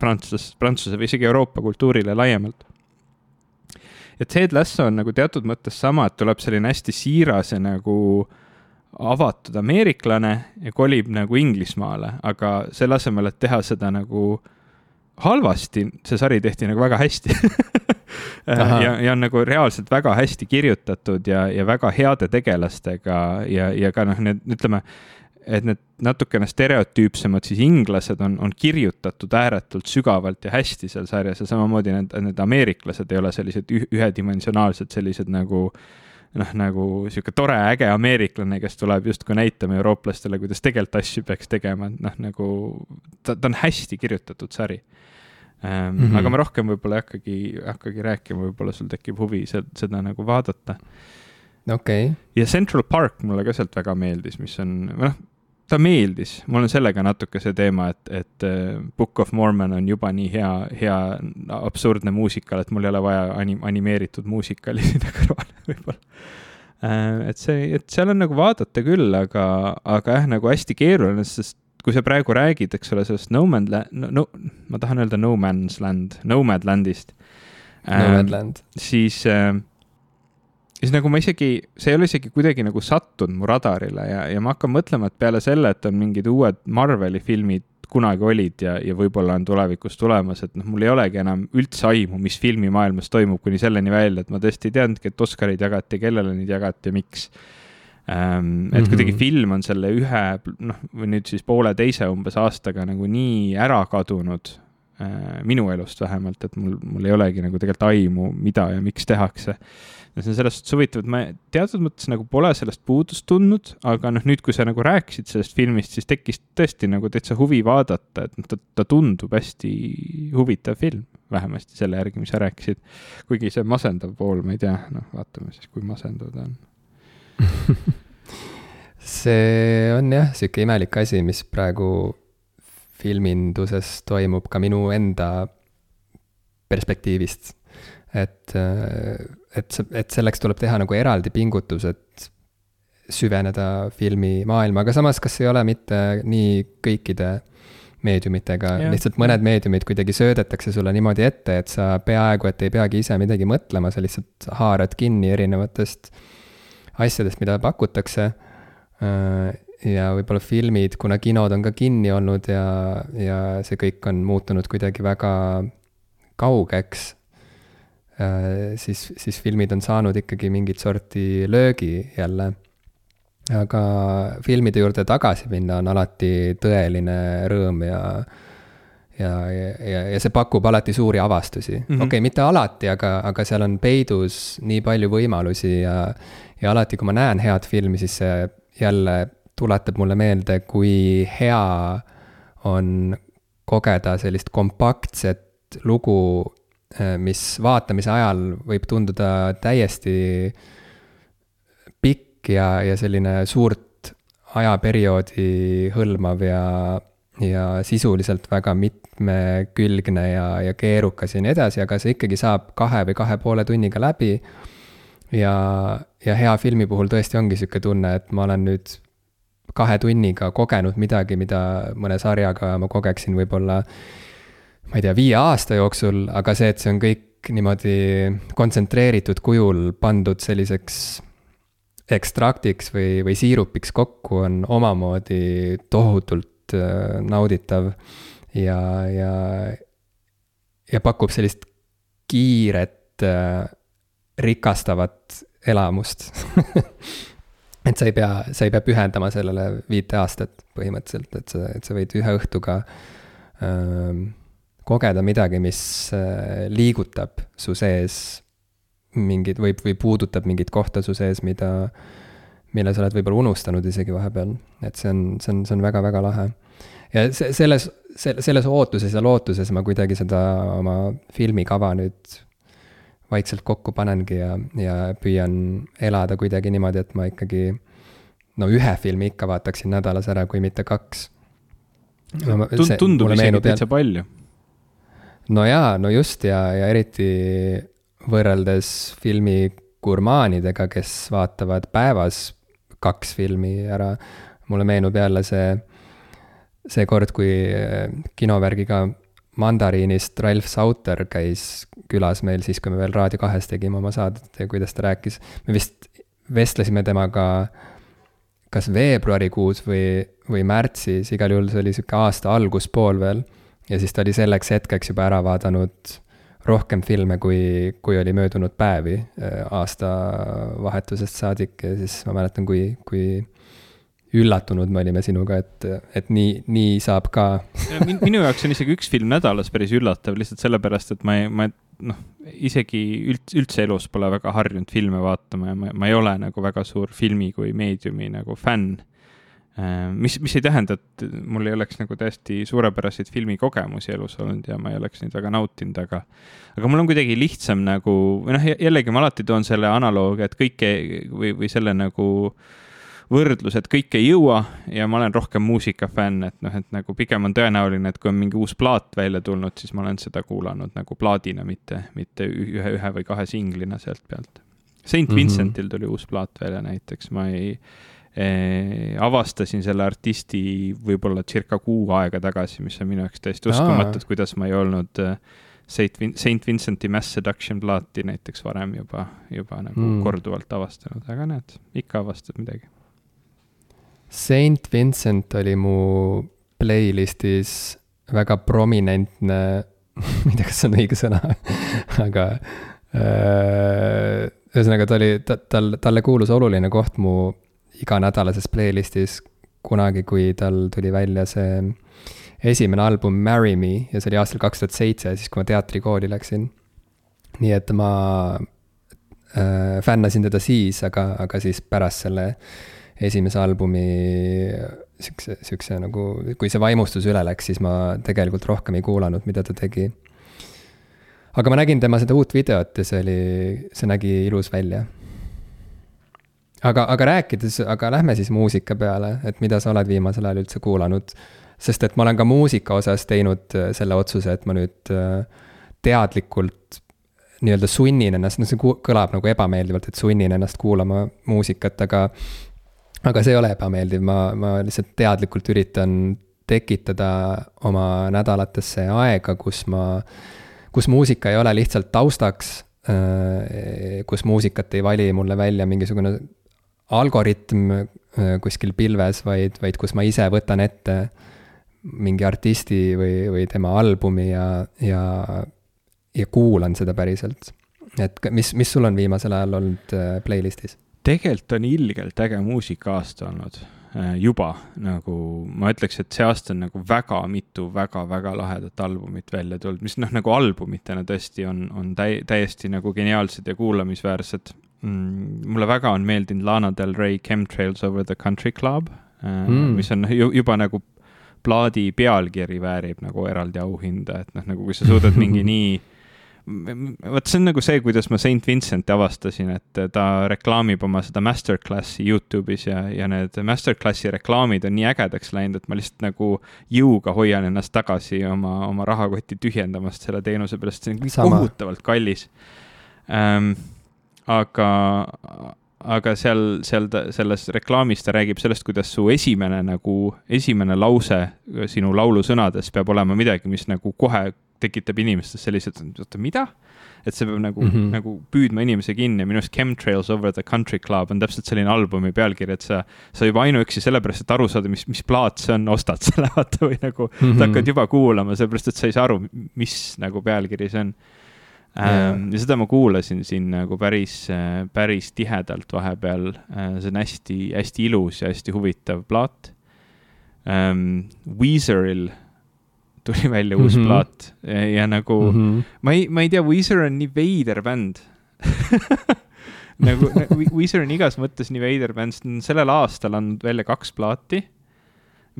prantslase, prantsuse või isegi Euroopa kultuurile laiemalt. et Ted Lasso on nagu teatud mõttes sama, et tuleb selline hästi siiras ja nagu äh, avatud ameeriklane ja kolib nagu Inglismaale, aga selle asemel, et teha seda nagu halvasti, see sari tehti nagu väga hästi. Ja, ja on nagu reaalselt väga hästi kirjutatud ja, ja väga heade tegelastega ja, ja ka noh, need ütleme, et need natukene stereotüüpsemad siis inglased on, on kirjutatud ääretult sügavalt ja hästi seal sarjas ja samamoodi need, need ameeriklased ei ole sellised ühedimensionaalsed, sellised nagu äh, noh, nagu sihuke tore äge ameeriklane, kes tuleb justkui näitama eurooplastele, kuidas tegelikult asju peaks tegema, et noh, nagu ta, ta on hästi kirjutatud sari ähm,. Mm -hmm. aga ma rohkem võib-olla ei hakkagi, hakkagi rääkima, võib-olla sul tekib huvi seda, seda nagu vaadata. okei okay.. ja Central Park mulle ka sealt väga meeldis, mis on, noh, ta meeldis, mul on sellega natuke see teema, et, et äh, Book of Mormon on juba nii hea, hea absurdne muusikal, et mul ei ole vaja anim-, animeeritud muusikali sinna kõrvale võib-olla. Äh, et see, et seal on nagu vaadata küll, aga, aga jah, nagu hästi keeruline, sest kui sa praegu räägid, eks ole, sellest No Man Land, no, no ma tahan öelda No Man's Land, Nomad Landist. Nomad Land. siis äh, ja siis nagu ma isegi, see ei ole isegi kuidagi nagu sattunud mu radarile ja, ja ma hakkan mõtlema, et peale selle, et on mingid uued Marveli filmid kunagi olid ja, ja võib-olla on tulevikus tulemas, et noh, mul ei olegi enam üldse aimu, mis filmimaailmas toimub, kuni selleni välja, et ma tõesti ei teadnudki, et Oscarid jagati, kellele neid jagati ja miks ähm,. et mm -hmm. kuidagi film on selle ühe, noh, või nüüd siis pooleteise umbes aastaga nagu nii ära kadunud äh, minu elust vähemalt, et mul, mul ei olegi nagu tegelikult aimu, mida ja miks tehakse ja see on selles suhtes huvitav, et ma teatud mõttes nagu pole sellest puudust tundnud, aga noh, nüüd, kui sa nagu rääkisid sellest filmist, siis tekkis tõesti nagu täitsa huvi vaadata, et noh, ta, ta tundub hästi huvitav film, vähemasti selle järgi, mis sa rääkisid. kuigi see masendav pool, ma ei tea, noh, vaatame siis, kui masendav ta on see on jah, sihuke imelik asi, mis praegu filminduses toimub ka minu enda perspektiivist et, et, et selleks tuleb teha nagu eraldi pingutus, et süveneda filmimaailma, aga samas, kas ei ole mitte nii kõikide meediumitega, lihtsalt mõned meediumid kuidagi söödetakse sulle niimoodi ette, et sa peaaegu et ei peagi ise midagi mõtlema, sa lihtsalt haarad kinni erinevatest asjadest, mida pakutakse. ja võib-olla filmid, kuna kinod on ka kinni olnud ja, ja see kõik on muutunud kuidagi väga kaugeks Äh, siis, siis filmid on saanud ikkagi mingit sorti löögi jälle. aga filmide juurde tagasi minna on alati tõeline rõõm ja ja, ja, ja see pakub alati suuri avastusi mm -hmm.. okei okay,, mitte alati, aga, aga seal on peidus nii palju võimalusi ja, ja alati, kui ma näen head filmi, siis see jälle tuletab mulle meelde, kui hea on kogeda sellist kompaktset lugu Äh, mis vaatamise ajal võib tunduda täiesti pikk ja, ja selline suurt ajaperioodi hõlmav ja, ja sisuliselt väga mitmekülgne ja, ja keerukas ja nii edasi, aga see ikkagi saab kahe või kahe poole tunniga läbi. ja, ja hea filmi puhul tõesti ongi sihuke tunne, et ma olen nüüd kahe tunniga kogenud midagi, mida mõne sarjaga ma kogeksin võib-olla ma ei tea, viie aasta jooksul, aga see, et see on kõik niimoodi kontsentreeritud kujul pandud selliseks ekstraktiks või, või siirupiks kokku, on omamoodi tohutult äh, nauditav ja, ja, ja pakub sellist kiiret äh,, rikastavat elamust. Et sa ei pea, sa ei pea pühendama sellele viite aastat põhimõtteliselt, et sa, et sa võid ühe õhtuga ähm, kogeda midagi, mis äh, liigutab su sees mingid või, või puudutab mingit kohta su sees, mida, mille sa oled võib-olla unustanud isegi vahepeal. et see on, see on, see on väga-väga lahe. ja see, selles, selles ootuses ja lootuses ma kuidagi seda oma filmikava nüüd vaikselt kokku panengi ja, ja püüan elada kuidagi niimoodi, et ma ikkagi no ühe filmi ikka vaataksin nädalas ära, kui mitte kaks no,. tundub isegi täitsa palju. No jaa, no just ja, ja eriti võrreldes filmi gurmaanidega, kes vaatavad päevas kaks filmi ära. mulle meenub jälle see, see kord, kui kinovärgiga Mandariinist Ralf Sauter käis külas meil siis, kui me veel Raadio kahes tegime oma saadet ja kuidas ta rääkis. me vist vestlesime temaga kas veebruarikuus või, või märtsis, igal juhul see oli sihuke aasta alguspool veel. Ja siis ta oli selleks hetkeks juba ära vaadanud rohkem filme, kui, kui oli möödunud päevi äh, aastavahetusest saadik ja siis ma mäletan, kui, kui üllatunud me olime sinuga, et, et nii, nii saab ka minu jaoks on isegi üks film nädalas päris üllatav, lihtsalt sellepärast, et ma ei, ma noh, isegi üldse, üldse elus pole väga harjunud filme vaatama ja ma, ma ei ole nagu väga suur filmi kui meediumi nagu fänn. Äh, mis, mis ei tähenda, et mul ei oleks nagu täiesti suurepäraseid filmikogemusi elus olnud ja ma ei oleks neid väga nautinud, aga aga mul on kuidagi lihtsam nagu, või noh, jällegi ma alati toon selle analoogi, et kõike või, või selle nagu äh, võrdlus, et kõike ei jõua ja ma olen rohkem muusikafänn, et noh, et nagu pigem on tõenäoline, et kui on mingi uus plaat välja tulnud, siis ma olen seda kuulanud nagu plaadina, mitte, mitte ühe, ühe või kahe singlina sealt pealt. Saint mm -hmm. Vincentil tuli uus plaat välja näiteks, ma ei eh, avastasin selle artisti võib-olla circa kuu aega tagasi, mis on minu jaoks täiesti uskumatu, et kuidas ma ei olnud äh, Saint Saint Vincenti Mass Seduction plaati näiteks varem juba, juba nagu mm. korduvalt avastanud, aga näed, ikka avastad midagi Saint Vincent oli mu playlist'is väga prominentne ma ei tea, kas see on õige sõna aga äh, ühesõnaga, ta oli, ta, tal, talle kuulus oluline koht mu iganädalases playlist'is kunagi, kui tal tuli välja see esimene album Marry Me ja see oli aastal kaks tuhat seitse, siis kui ma teatrikooli läksin. nii et ma äh, fännasin teda siis, aga, aga siis pärast selle esimese albumi siukse, siukse nagu, kui see vaimustus üle läks, siis ma tegelikult rohkem ei kuulanud, mida ta tegi. aga ma nägin tema seda uut videot ja see oli, see nägi ilus välja. Aga, aga rääkides, aga lähme siis muusika peale, et mida sa oled viimasel ajal üldse kuulanud. sest et ma olen ka muusika osas teinud äh, selle otsuse, et ma nüüd äh, teadlikult nii-öelda sunnin ennast, no see kõlab nagu ebameeldivalt, et sunnin ennast kuulama muusikat, aga aga see ei ole ebameeldiv, ma, ma lihtsalt teadlikult üritan tekitada oma nädalatesse aega, kus ma, kus muusika ei ole lihtsalt taustaks, äh, kus muusikat ei vali mulle välja mingisugune algoritm äh, kuskil pilves, vaid, vaid kus ma ise võtan ette mingi artisti või, või tema albumi ja, ja, ja kuulan seda päriselt. et mis, mis sul on viimasel ajal olnud äh, playlist'is? tegelikult on ilgelt äge muusika-aasta olnud äh, juba nagu ma ütleks, et see aasta on nagu väga mitu väga-väga lahedat albumit välja tulnud, mis noh, nagu albumitena tõesti on, on täi-, täiesti nagu geniaalsed ja kuulamisväärsed. Mulle väga on meeldinud Lana Del Rey Chemtrails over the country club äh, mm., mis on juba nagu plaadi pealkiri väärib nagu eraldi auhinda, et noh, nagu kui sa suudad mingi nii vot see on nagu see, kuidas ma Saint Vincenti avastasin, et ta reklaamib oma seda masterclass'i Youtube'is ja, ja need masterclass'i reklaamid on nii ägedaks läinud, et ma lihtsalt nagu jõuga hoian ennast tagasi oma, oma rahakotti tühjendamast selle teenuse pärast, see on kõik kohutavalt kallis ähm,. Aga, aga seal, seal ta, selles reklaamis ta räägib sellest, kuidas su esimene nagu, esimene lause sinu laulusõnades peab olema midagi, mis nagu kohe tekitab inimestes sellised, oota, mida? et see peab nagu mm, -hmm. nagu püüdma inimese kinni ja minu arust Chemtrails over the country club on täpselt selline albumi pealkiri, et sa, sa juba ainuüksi sellepärast, et aru saada, mis, mis plaat see on, ostad selle vaata või nagu mm -hmm. hakkad juba kuulama, sellepärast et sa ei saa aru, mis nagu pealkiri see on Ähm, ja seda ma kuulasin siin nagu päris, päris tihedalt vahepeal. see on hästi-hästi ilus ja hästi huvitav plaat um,. Weezeril tuli välja uus mm -hmm. plaat ja, ja nagu mm -hmm. ma ei, ma ei tea, Weezer on nii veider bänd nagu, Weezer on igas mõttes nii veider bänd, sest sellel aastal andnud välja kaks plaati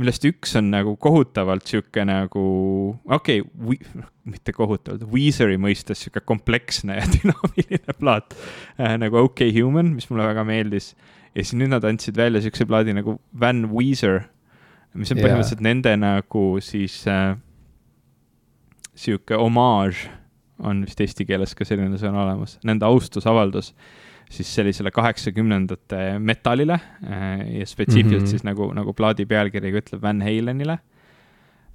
millest üks on nagu kohutavalt sihuke nagu, okei okay,, mitte kohutavalt, Weezeri mõistes sihuke kompleksne ja dünaamiline plaat äh, nagu OK Human, mis mulle väga meeldis. ja siis nüüd nad andsid välja siukse plaadi nagu Van Weezer, mis on põhimõtteliselt yeah. nende nagu siis äh, sihuke omaaž on vist eesti keeles ka selline sõna olemas, nende austusavaldus siis sellisele kaheksakümnendate metallile äh, ja spetsiifiliselt mm -hmm. siis nagu, nagu plaadi pealkirjaga ütleb Van Halenile.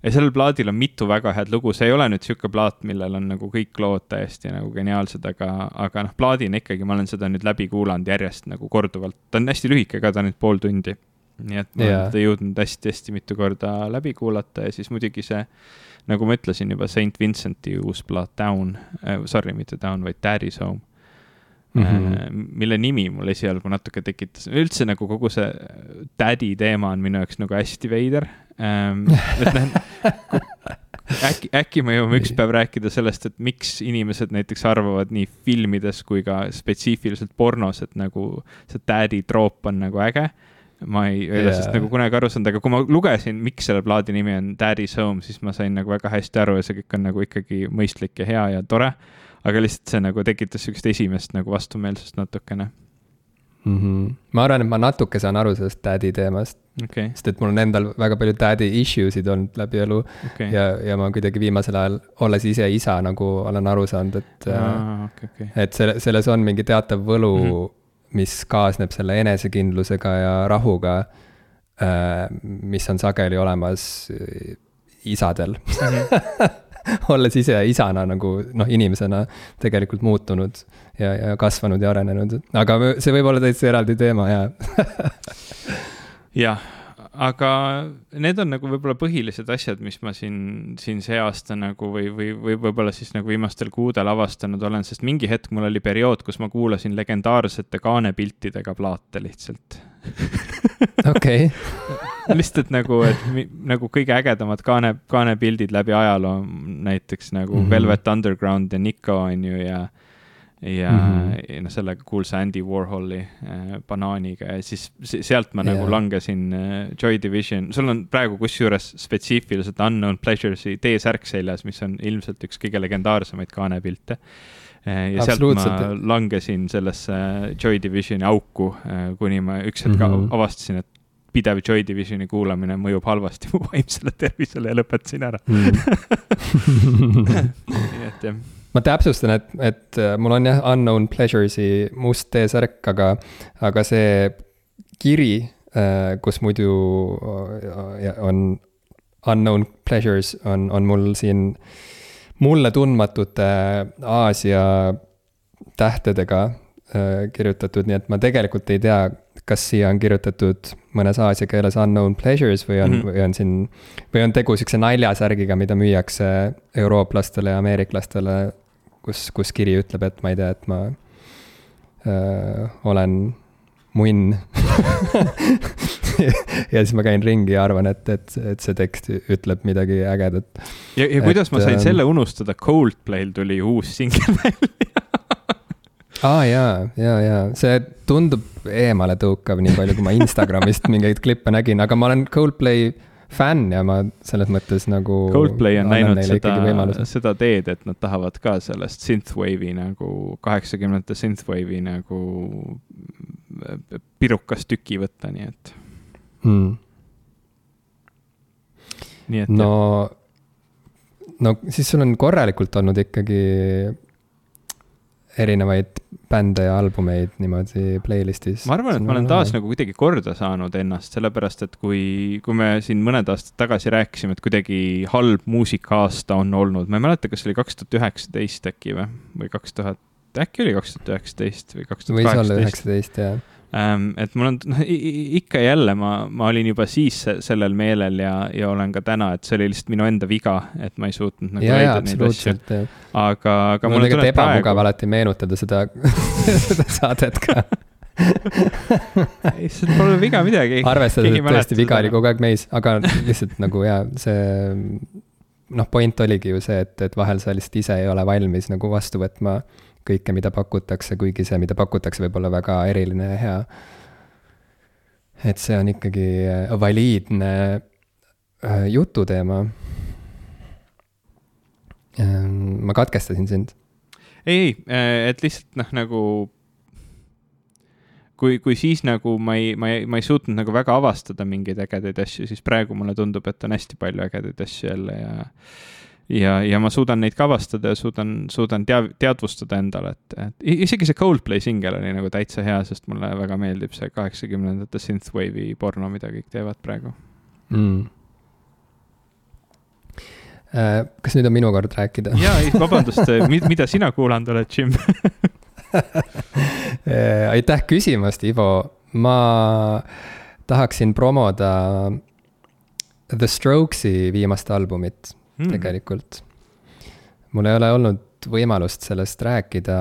ja sellel plaadil on mitu väga head lugu, see ei ole nüüd sihuke plaat, millel on nagu kõik lood täiesti nagu geniaalsed, aga, aga noh, plaadina ikkagi ma olen seda nüüd läbi kuulanud järjest nagu korduvalt, ta on hästi lühike ka, ta on nüüd pool tundi. nii et ma yeah. olen teda jõudnud hästi-hästi mitu korda läbi kuulata ja siis muidugi see nagu ma ütlesin juba, Saint Vincenti uus plaat Down äh,, sorry, mitte Down, vaid Daddy's Home mm, -hmm. mille nimi mul esialgu natuke tekitas, üldse nagu kogu see daddy teema on minu jaoks nagu hästi veider ähm,. noh, äkki, äkki me jõuame üks päev rääkida sellest, et miks inimesed näiteks arvavad nii filmides kui ka spetsiifiliselt pornos, et nagu see daddy troop on nagu äge ma ei ole yeah. sellest nagu kunagi aru saanud, aga kui ma lugesin, miks selle plaadi nimi on Daddy's Home, siis ma sain nagu väga hästi aru ja see kõik on nagu ikkagi mõistlik ja hea ja tore aga lihtsalt see nagu tekitas sihukest esimest nagu vastumeelsust natukene mm. -hmm. ma arvan, et ma natuke saan aru sellest daddy teemast okay.. sest et mul on endal väga palju daddy issue sid olnud läbi elu okay. ja, ja ma kuidagi viimasel ajal, olles ise isa, nagu olen aru saanud, et ah,. Okay, okay. et selle, selles on mingi teatav võlu mm, -hmm. mis kaasneb selle enesekindlusega ja rahuga äh,. mis on sageli olemas isadel mm. -hmm olles ise isana nagu noh, inimesena tegelikult muutunud ja, ja kasvanud ja arenenud, aga see võib olla täitsa eraldi teema ja jah, aga need on nagu võib-olla põhilised asjad, mis ma siin, siin see aasta nagu või, või, või võib-olla siis nagu viimastel kuudel avastanud olen, sest mingi hetk mul oli periood, kus ma kuulasin legendaarsete kaanepiltidega plaate lihtsalt. Okei. Lihtsalt nagu, et nagu kõige ägedamad kaane, kaanepildid läbi ajaloo, näiteks nagu mm -hmm. Velvet Underground ja Nico on ju ja ja mm, -hmm. ja noh, sellega kuulsa Andy Warholi äh, banaaniga ja siis sealt ma yeah. nagu langesin äh, Joy Division, sul on praegu kusjuures spetsiifiliselt Unknown Pleasures'i T-särk seljas, mis on ilmselt üks kõige legendaarsemaid kaanepilte äh,. ja sealt ma langesin sellesse Joy Divisioni auku äh,, kuni ma üks hetk mm -hmm. avastasin, et pidev Joy Divisioni kuulamine mõjub halvasti mu vaimsele tervisele ja lõpetasin ära mm. nii et jah ma täpsustan, et, et äh, mul on jah Unknown Pleasures'i must T-särk, aga, aga see kiri, äh, kus muidu äh, on Unknown Pleasures, on, on mul siin mulle tundmatute Aasia tähtedega kirjutatud, nii et ma tegelikult ei tea, kas siia on kirjutatud mõnes aasia keeles unknown pleasures või on mm, -hmm. või on siin, või on tegu sihukese naljasärgiga, mida müüakse eurooplastele ja ameeriklastele kus, kus kiri ütleb, et ma ei tea, et ma öö, olen munn ja siis ma käin ringi ja arvan, et, et, et see tekst ütleb midagi ägedat. ja, ja kuidas et, ma sain ähm, selle unustada, Coldplay'l tuli uus singel välja aa ah, jaa, jaa, jaa, see tundub eemale tõukav, nii palju kui ma Instagramist mingeid klippe nägin, aga ma olen Coldplay fänn ja ma selles mõttes nagu. Coldplay on näinud seda, seda teed, et nad tahavad ka sellest synthwave'i nagu, kaheksakümnendate synthwave'i nagu pirukas tüki võtta, nii et hmm.. nii et. no, no siis sul on korralikult olnud ikkagi erinevaid bände ja albumeid niimoodi playlist'is. ma arvan, et ma olen taas nagu kuidagi korda saanud ennast, sellepärast et kui, kui me siin mõned aastad tagasi rääkisime, et kuidagi halb muusikaaasta on olnud, ma ei mäleta, kas see oli kaks tuhat üheksateist äkki või, või kaks tuhat, äkki oli kaks tuhat üheksateist või kaks tuhat kaheksateist. võis olla üheksateist, jah. Et mul on, noh ikka ja jälle ma, ma olin juba siis sellel meelel ja, ja olen ka täna, et see oli lihtsalt minu enda viga, et ma ei suutnud nagu leida neid asju. aga, aga mul on tegelikult ebamugav praegu... alati meenutada seda seda saadet ka ei, see pole viga midagi. arvestades, et tõesti viga oli kogu aeg meis, aga lihtsalt nagu jaa, see noh, point oligi ju see, et, et vahel sa lihtsalt ise ei ole valmis nagu vastu võtma kõike, mida pakutakse, kuigi see, mida pakutakse, võib olla väga eriline ja hea. et see on ikkagi valiidne äh, jututeema. Ähm, ma katkestasin sind. ei, ei, äh, et lihtsalt noh, nagu kui, kui siis nagu ma ei, ma ei, ma ei suutnud nagu väga avastada mingeid ägedaid asju, siis praegu mulle tundub, et on hästi palju ägedaid asju jälle ja ja, ja ma suudan neid ka avastada ja suudan, suudan tea-, teadvustada endale, et, et isegi see Coldplay singel oli nagu täitsa hea, sest mulle väga meeldib see kaheksakümnendate synthwave'i porno, mida kõik teevad praegu mm.. Äh, kas nüüd on minu kord rääkida? jaa, ei vabandust mida sina kuulanud oled, Jim Äh, aitäh küsimast, Ivo. ma tahaksin promoda The Strokes'i viimast albumit hmm. tegelikult. mul ei ole olnud võimalust sellest rääkida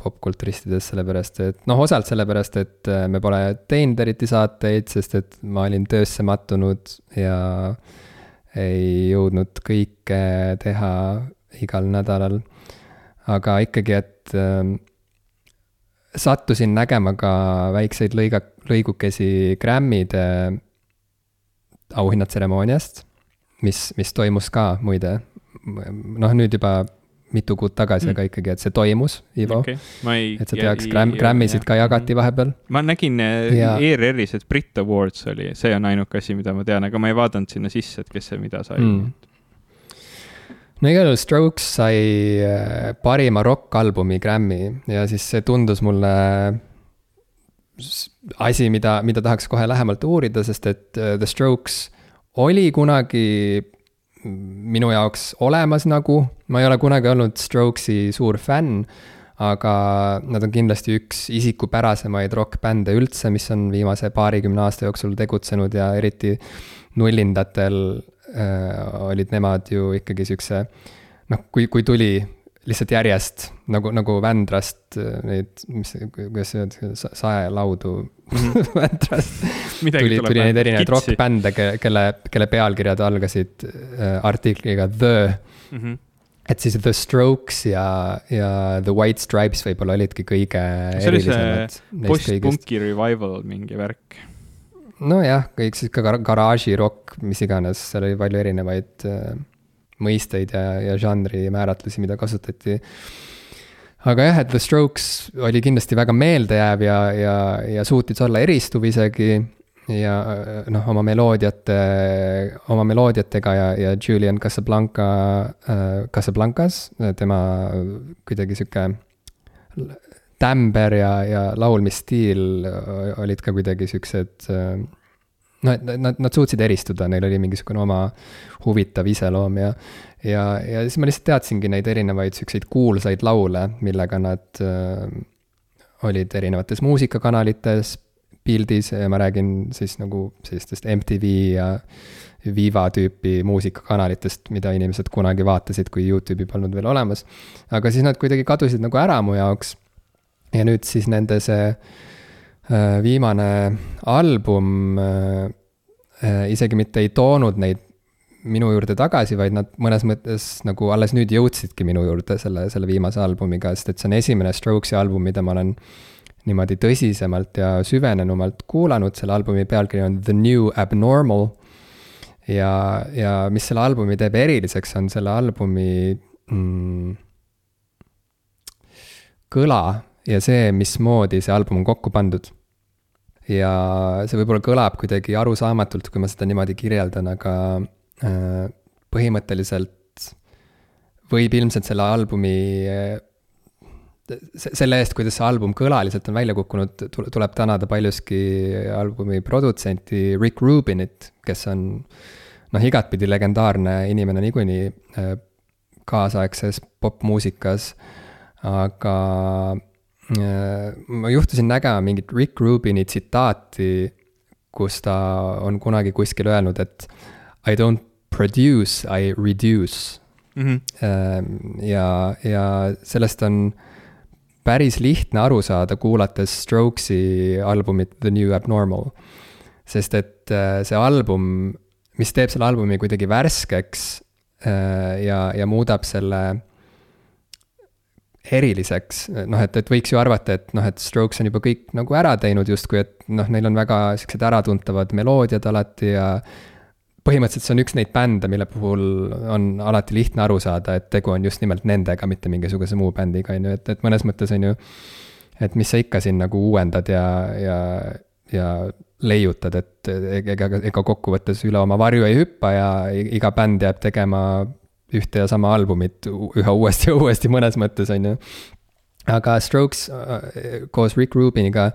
popkulturistides, sellepärast et noh, osalt sellepärast, et äh, me pole teinud eriti saateid, sest et ma olin töösse mattunud ja ei jõudnud kõike teha igal nädalal. aga ikkagi, et ähm, sattusin nägema ka väikseid lõiga, lõigukesi Grammy'de auhinnatseremooniast, mis, mis toimus ka muide, noh nüüd juba mitu kuud tagasi mm., aga ikkagi, et see toimus, Ivo. Okay.. et sa teaks, Gram-, Grammy'sid ka jagati vahepeal. ma nägin äh, ja... ERR-is, et Brit Awards oli, see on ainuke asi, mida ma tean, aga ma ei vaadanud sinna sisse, et kes see mida sai. Mm. No igal juhul Strokes sai äh, parima rokk-albumi Grammy ja siis see tundus mulle asi, mida, mida tahaks kohe lähemalt uurida, sest et äh, The Strokes oli kunagi minu jaoks olemas nagu, ma ei ole kunagi olnud Strokesi suur fänn, aga nad on kindlasti üks isikupärasemaid rokkbände üldse, mis on viimase paarikümne aasta jooksul tegutsenud ja eriti nullindatel äh, olid nemad ju ikkagi siukse noh, kui, kui tuli lihtsalt järjest nagu, nagu Vändrast äh, neid, mis, kuidas öelda, saelaudu mhm. Vändrast tuli, tuli neid erinevaid rokkbände, kelle, kelle pealkirjad algasid äh, artikliga The mm. -hmm. et siis The Strokes ja, ja The White Stripes võib-olla olidki kõige erilisemad. post-punki revival mingi värk nojah, kõik siis ka garaažirokk, mis iganes, seal oli palju erinevaid äh, mõisteid ja, ja žanri määratlusi, mida kasutati. Aga jah, et The Strokes oli kindlasti väga meeldejääv ja, ja, ja suutis olla eristuv isegi. ja noh, oma meloodiate, oma meloodiatega ja, ja Julian Casablanca äh,, Casablancas, tema kuidagi sihuke tämber ja, ja laulmisstiil olid ka kuidagi siuksed noh, et nad, nad suutsid eristuda, neil oli mingisugune oma huvitav iseloom ja ja, ja siis ma lihtsalt teadsingi neid erinevaid siukseid kuulsaid laule, millega nad äh, olid erinevates muusikakanalites pildis ja ma räägin siis nagu sellistest MTV ja Viva tüüpi muusikakanalitest, mida inimesed kunagi vaatasid, kui Youtube'i polnud veel olemas. aga siis nad kuidagi kadusid nagu ära mu jaoks ja nüüd siis nende see äh, viimane album äh, äh, isegi mitte ei toonud neid minu juurde tagasi, vaid nad mõnes mõttes nagu alles nüüd jõudsidki minu juurde selle, selle viimase albumiga, sest et see on esimene Strokesi album, mida ma olen niimoodi tõsisemalt ja süvenenumalt kuulanud, selle albumi pealkiri on The New Abnormal. ja, ja mis selle albumi teeb eriliseks, on selle albumi mm, kõla ja see, mismoodi see album on kokku pandud. ja see võib-olla kõlab kuidagi arusaamatult, kui ma seda niimoodi kirjeldan, aga äh, põhimõtteliselt võib ilmselt selle albumi äh, selle eest, kuidas see album kõlaliselt on välja kukkunud, tuleb tänada paljuski albumi produtsenti Rick Rubinit, kes on noh, igatpidi legendaarne inimene niikuinii äh, kaasaegses popmuusikas, aga ma juhtusin nägema mingit Rick Rubini tsitaati, kus ta on kunagi kuskil öelnud, et I don't produce, I reduce mm. -hmm. ja, ja sellest on päris lihtne aru saada, kuulates Strokesi albumit The New Abnormal. sest et äh, see album, mis teeb selle albumi kuidagi värskeks äh, ja, ja muudab selle eriliseks, noh, et, et võiks ju arvata, et noh, et Strokes on juba kõik nagu ära teinud justkui, et noh, neil on väga siuksed äratuntavad meloodiad alati ja põhimõtteliselt see on üks neid bände, mille puhul on alati lihtne aru saada, et tegu on just nimelt nendega, mitte mingisuguse muu bändiga, on ju, et, et mõnes mõttes on ju. et mis sa ikka siin nagu uuendad ja, ja, ja leiutad, et ega, ega kokkuvõttes üle oma varju ei hüppa ja iga bänd jääb tegema ühte ja sama albumit üha uuesti ja uuesti mõnes mõttes, on ju. aga Strokes äh, koos Rick Rubiniga,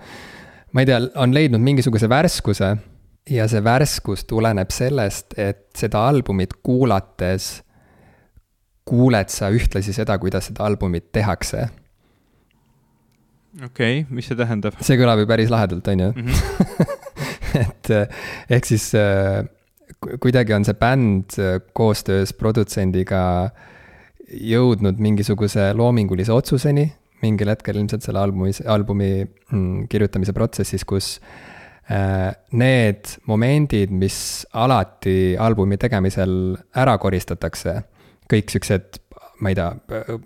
ma ei tea, on leidnud mingisuguse värskuse ja see värskus tuleneb sellest, et seda albumit kuulates kuuled sa ühtlasi seda, kuidas seda albumit tehakse. okei okay,, mis see tähendab? see kõlab ju päris lahedalt, on ju. -hmm. et ehk siis kuidagi on see bänd koostöös produtsendiga jõudnud mingisuguse loomingulise otsuseni. Mingil hetkel ilmselt selle albumi, albumi mm, kirjutamise protsessis, kus äh, Äh, need momendid, mis alati albumi tegemisel ära koristatakse, kõik siuksed, ma ei tea,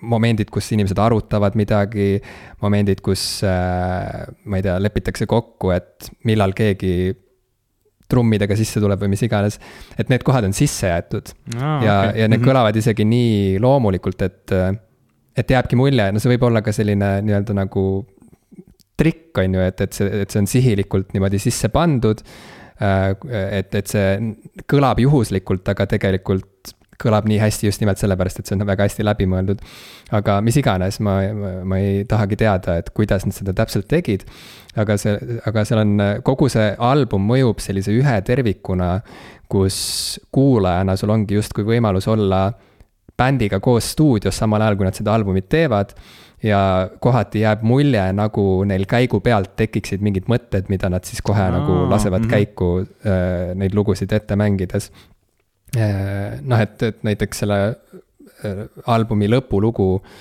momendid, kus inimesed arutavad midagi, momendid, kus äh, ma ei tea, lepitakse kokku, et millal keegi trummidega sisse tuleb või mis iganes. et need kohad on sisse jäetud ah, ja okay., ja need mm -hmm. kõlavad isegi nii loomulikult, et, et jääbki mulje, no see võib olla ka selline nii-öelda nagu trikk, on ju, et, et see, et see on sihilikult niimoodi sisse pandud. Äh, et, et see kõlab juhuslikult, aga tegelikult kõlab nii hästi just nimelt sellepärast, et see on väga hästi läbimõeldud. aga mis iganes, ma, ma, ma ei tahagi teada, et kuidas nad seda täpselt tegid. aga see, aga seal on, kogu see album mõjub sellise ühe tervikuna, kus kuulajana sul ongi justkui võimalus olla bändiga koos stuudios, samal ajal kui nad seda albumit teevad ja kohati jääb mulje, nagu neil käigu pealt tekiksid mingid mõtted, mida nad siis kohe Aa, nagu lasevad mm -hmm. käiku äh, neid lugusid ette mängides. Noh, et, et näiteks selle äh, albumi lõpulugu äh,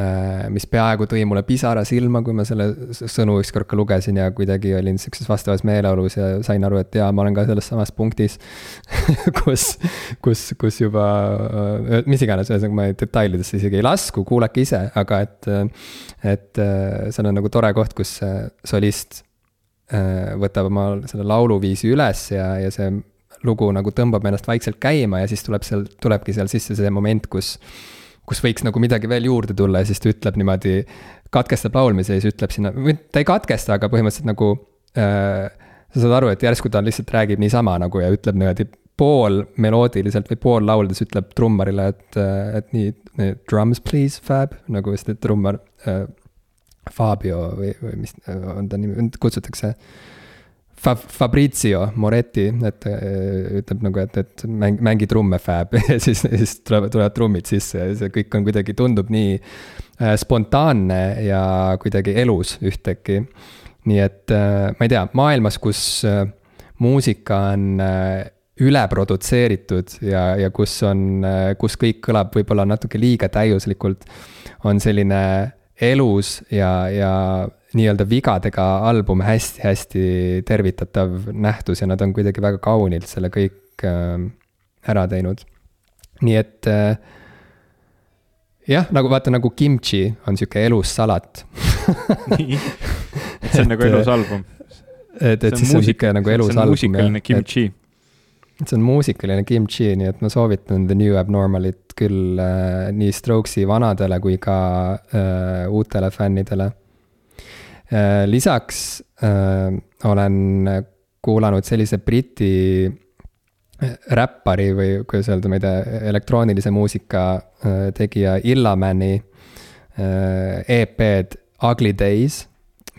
Äh, mis peaaegu tõi mulle pisara silma, kui ma selle sõnu ükskord ka lugesin ja kuidagi olin sihukeses vastavas meeleolus ja sain aru, et jaa, ma olen ka selles samas punktis kus, kus, kus juba, äh, mis iganes, ühesõnaga ma detailidesse isegi ei lasku, kuulake ise, aga et, et äh, seal on nagu tore koht, kus solist võtab oma selle lauluviisi üles ja, ja see lugu nagu tõmbab ennast vaikselt käima ja siis tuleb seal, tulebki seal sisse see moment, kus kus võiks nagu midagi veel juurde tulla ja siis ta ütleb niimoodi, katkestab laulmise ja siis ütleb sinna, või ta ei katkesta, aga põhimõtteliselt nagu äh, sa saad aru, et järsku ta lihtsalt räägib niisama nagu ja ütleb niimoodi pool meloodiliselt või pool lauldes ütleb trummarile, et, äh, et nii, drums please, Fab, nagu vist trummar äh,, Fabio või, või mis on ta nimi, kutsutakse. äh, Fa-, Fabrizio Moretti, et äh, ütleb nagu, et, et mäng, mängi trumme, Fab ja siis, siis tulevad, tulevad trummid sisse ja see kõik on kuidagi, tundub nii äh, spontaanne ja kuidagi elus ühtäkki. nii et äh, ma ei tea, maailmas, kus muusika on üleprodutseeritud ja, ja kus on, kus kõik kõlab võib-olla natuke liiga täiuslikult, on selline elus ja, ja nii-öelda vigadega album hästi-hästi tervitatav nähtus ja nad on kuidagi väga kaunilt selle kõik äh, ära teinud. nii et äh, jah, nagu vaata, nagu kimchi on sihuke elus salat nii, et see on nagu elus album. et, et siis see on sihuke nagu elus album. muusikaline kimchi. see on muusikaline kimchi, nii et ma soovitan The New Abnormalit küll äh, nii Strokesi vanadele kui ka äh, uutele fännidele lisaks äh, olen kuulanud sellise Briti äh, räppari või kuidas öelda, ma ei tea, elektroonilise muusika tegija Illamani EP-d Ugly Days,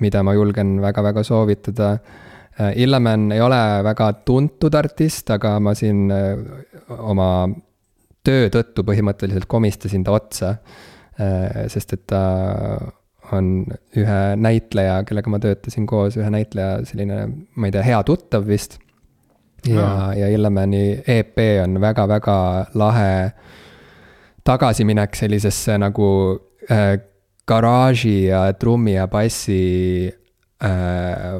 mida ma julgen väga-väga soovitada. Illaman ei ole väga tuntud artist, aga ma siin oma töö tõttu põhimõtteliselt komistasin ta otsa. sest et ta on ühe näitleja, kellega ma töötasin koos, ühe näitleja selline, ma ei tea, hea tuttav vist. ja ja Illemani EP on väga-väga lahe tagasiminek sellisesse nagu äh, garaaži ja trummi ja bassi äh,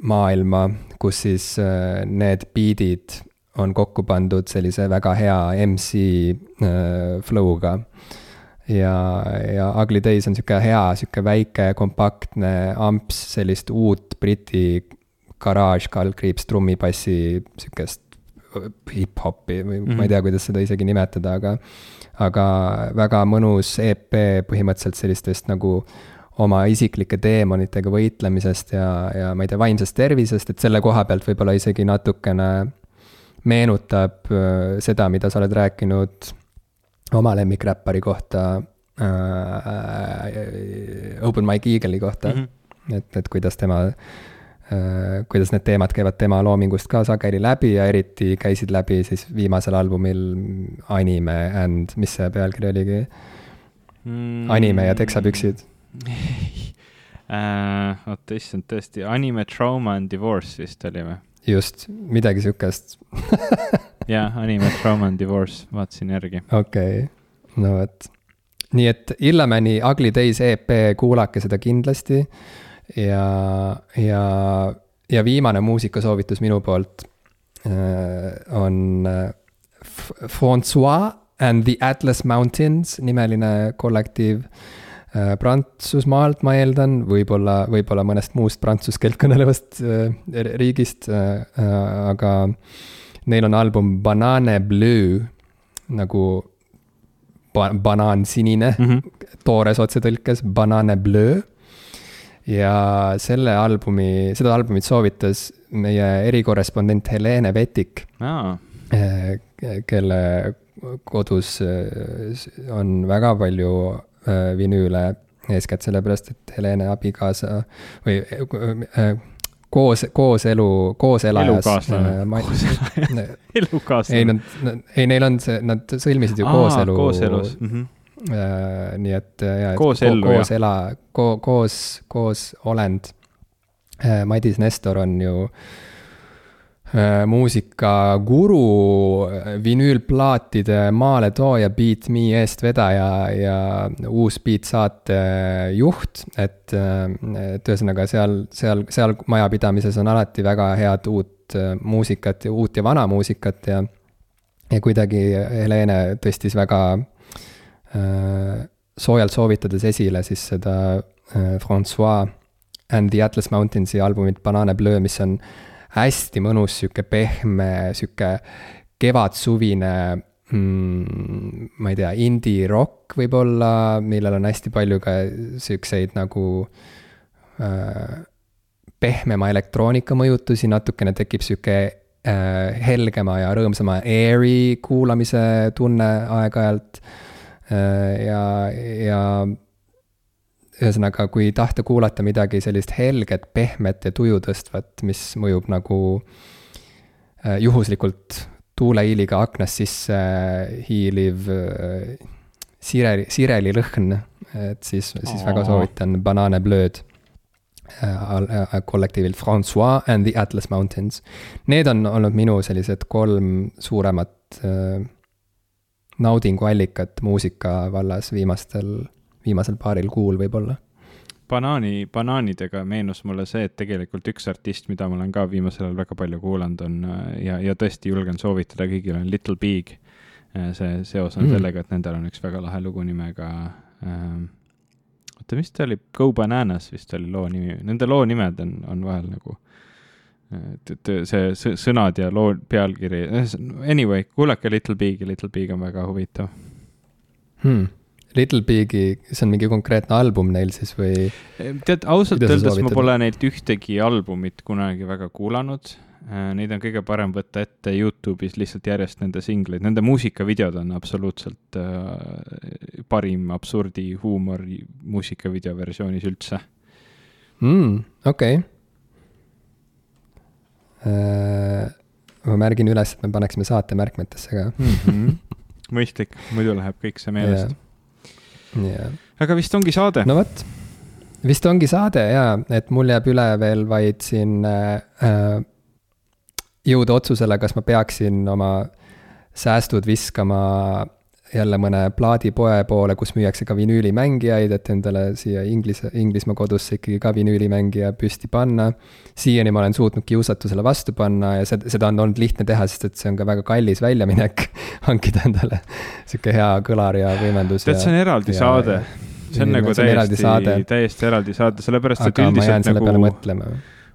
maailma, kus siis äh, need beat'id on kokku pandud sellise väga hea MC äh, flow'ga ja, ja Ugly Days on sihuke hea, sihuke väike, kompaktne amps sellist uut Briti garaaž, kaldkriips, trummipassi, sihukest hip-hopi või mm -hmm. ma ei mhm. tea, kuidas seda isegi nimetada, aga. aga väga mõnus EP põhimõtteliselt sellistest nagu oma isiklike teemonitega võitlemisest ja, ja ma ei tea, vaimsest tervisest, et selle koha pealt võib-olla isegi natukene meenutab seda, mida sa oled rääkinud oma lemmikräppari kohta äh,, Open Mike Eagle'i kohta mm. -hmm. et, et kuidas tema äh,, kuidas need teemad käivad tema loomingust ka sageli läbi ja eriti käisid läbi siis viimasel albumil Anime and, mis see pealkiri oligi mm.? anime ja teksapüksid äh, oota, issand, tõesti, Anime Trauma and Divorce vist oli või? just, midagi sihukest jah, Anime Trauma and Divorce, vaatasin järgi. okei okay., no vot. nii et Illamani Ugly Days EP, kuulake seda kindlasti. ja, ja, ja viimane muusikasoovitus minu poolt äh, on äh, Francois and the Atlas Mountains nimeline kollektiiv Äh, Prantsusmaalt, ma eeldan, võib-olla, võib-olla mõnest muust prantsuse keelt kõnelevast äh, riigist aga neil on album Banane Bleu nagu ba banaan sinine mm, -hmm. toores otsetõlkes, Banane Bleu. ja selle albumi, seda albumit soovitas meie erikorrespondent Helene Vetik ah., kelle kodus on väga palju Äh, vinüüle, eeskätt sellepärast, et Helene abikaasa või koos, kooselu, kooselajas. elukaaslane. elukaaslane. ei, nad, ei, neil on see, nad sõlmisid ju Aa, kooselu. kooselus mm. -hmm. Äh, nii et, ja. koos ellu, koos ela, koos, koos olend. Madis Nestor on ju äh, Äh, muusikaguru, äh, vinüülplaatide maaletooja, Beat Me eestvedaja ja uus Beat saate juht, et, äh, et ühesõnaga seal, seal, seal majapidamises on alati väga head uut muusikat ja uut ja vana muusikat ja ja kuidagi Helene tõstis väga äh, soojalt soovitades esile siis seda äh, Francois and the Atlas Mountainsi albumit Banane Bleu, mis on äh, hästi mõnus, sihuke pehme, sihuke kevadsuvine mm,, ma ei tea, indie-rock võib-olla, millel on hästi palju ka siukseid nagu äh, pehmema elektroonika mõjutusi, natukene tekib sihuke äh, helgema ja rõõmsama airy kuulamise tunne aeg-ajalt äh,. ja, ja ühesõnaga, kui tahta kuulata midagi sellist helget, pehmet ja tuju tõstvat, mis mõjub nagu äh, juhuslikult tuuleiiliga aknast sisse hiiliv äh, sireli, sirelilõhn, et siis, siis oh. väga soovitan Banane Blööd äh, kollektiivilt Francois and the Atlas Mountains. Need on olnud minu sellised kolm suuremat naudinguallikat muusika vallas viimastel viimasel paaril kuul võib-olla. banaani, banaanidega meenus mulle see, et tegelikult üks artist, mida ma olen ka viimasel ajal väga palju kuulanud, on ja, ja tõesti julgen soovitada kõigile, on Little Big. see seos on mm. sellega, et nendel on üks väga lahe lugu nimega ähm, oota, mis ta oli, Go Bananas vist oli loo nimi, nende loo nimed on, on vahel nagu et, et see sõnad ja loo pealkiri, anyway, kuulake Little Big'i, Little Big on väga huvitav hmm Little Big'i, see on mingi konkreetne album neil siis või? tead, ausalt öeldes ma pole neilt ühtegi albumit kunagi väga kuulanud. Äh, neid on kõige parem võtta ette Youtube'is lihtsalt järjest nende singleid, nende muusikavideod on absoluutselt äh, parim absurdi huumor muusikavideo versioonis üldse mm,. okei okay. äh,. ma märgin üles, et me paneksime saate märkmetesse ka mm. -hmm. mõistlik, muidu läheb kõik see meelest yeah jah. aga vist ongi saade. no vot, vist ongi saade ja, et mul jääb üle veel vaid siin äh, jõuda otsusele, kas ma peaksin oma säästud viskama jälle mõne plaadipoe poole, kus müüakse ka vinüülimängijaid, et endale siia Inglise, Inglismaa kodusse ikkagi ka vinüülimängija püsti panna. siiani ma olen suutnud kiusatusele vastu panna ja seda, seda on olnud lihtne teha, sest et see on ka väga kallis väljaminek hankida endale sihuke hea kõlar ja võimendus. tead, see on eraldi ja, saade. see on nagu täiesti, täiesti eraldi saade, sellepärast et üldiselt nagu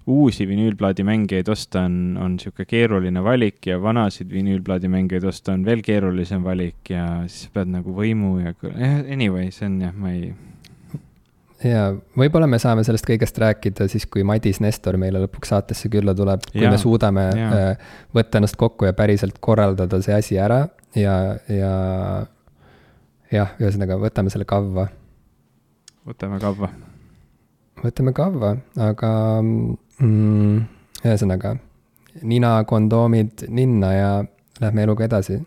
uusi vinüülplaadimängijaid osta on, on niisugune keeruline valik ja vanasid vinüülplaadimängijaid osta on veel keerulisem valik ja siis pead nagu võimu ja, anyway, see on jah, ma ei. ja võib-olla me saame sellest kõigest rääkida siis, kui Madis Nestor meile lõpuks saatesse külla tuleb, kui ja, me suudame ja. Äh, võtta ennast kokku ja päriselt korraldada see asi ära ja, ja jah, ühesõnaga võtame selle kavva. võtame kavva. võtame kavva, aga mm,. ühesõnaga, nina, kondoomid ninna ja lähme eluga edasi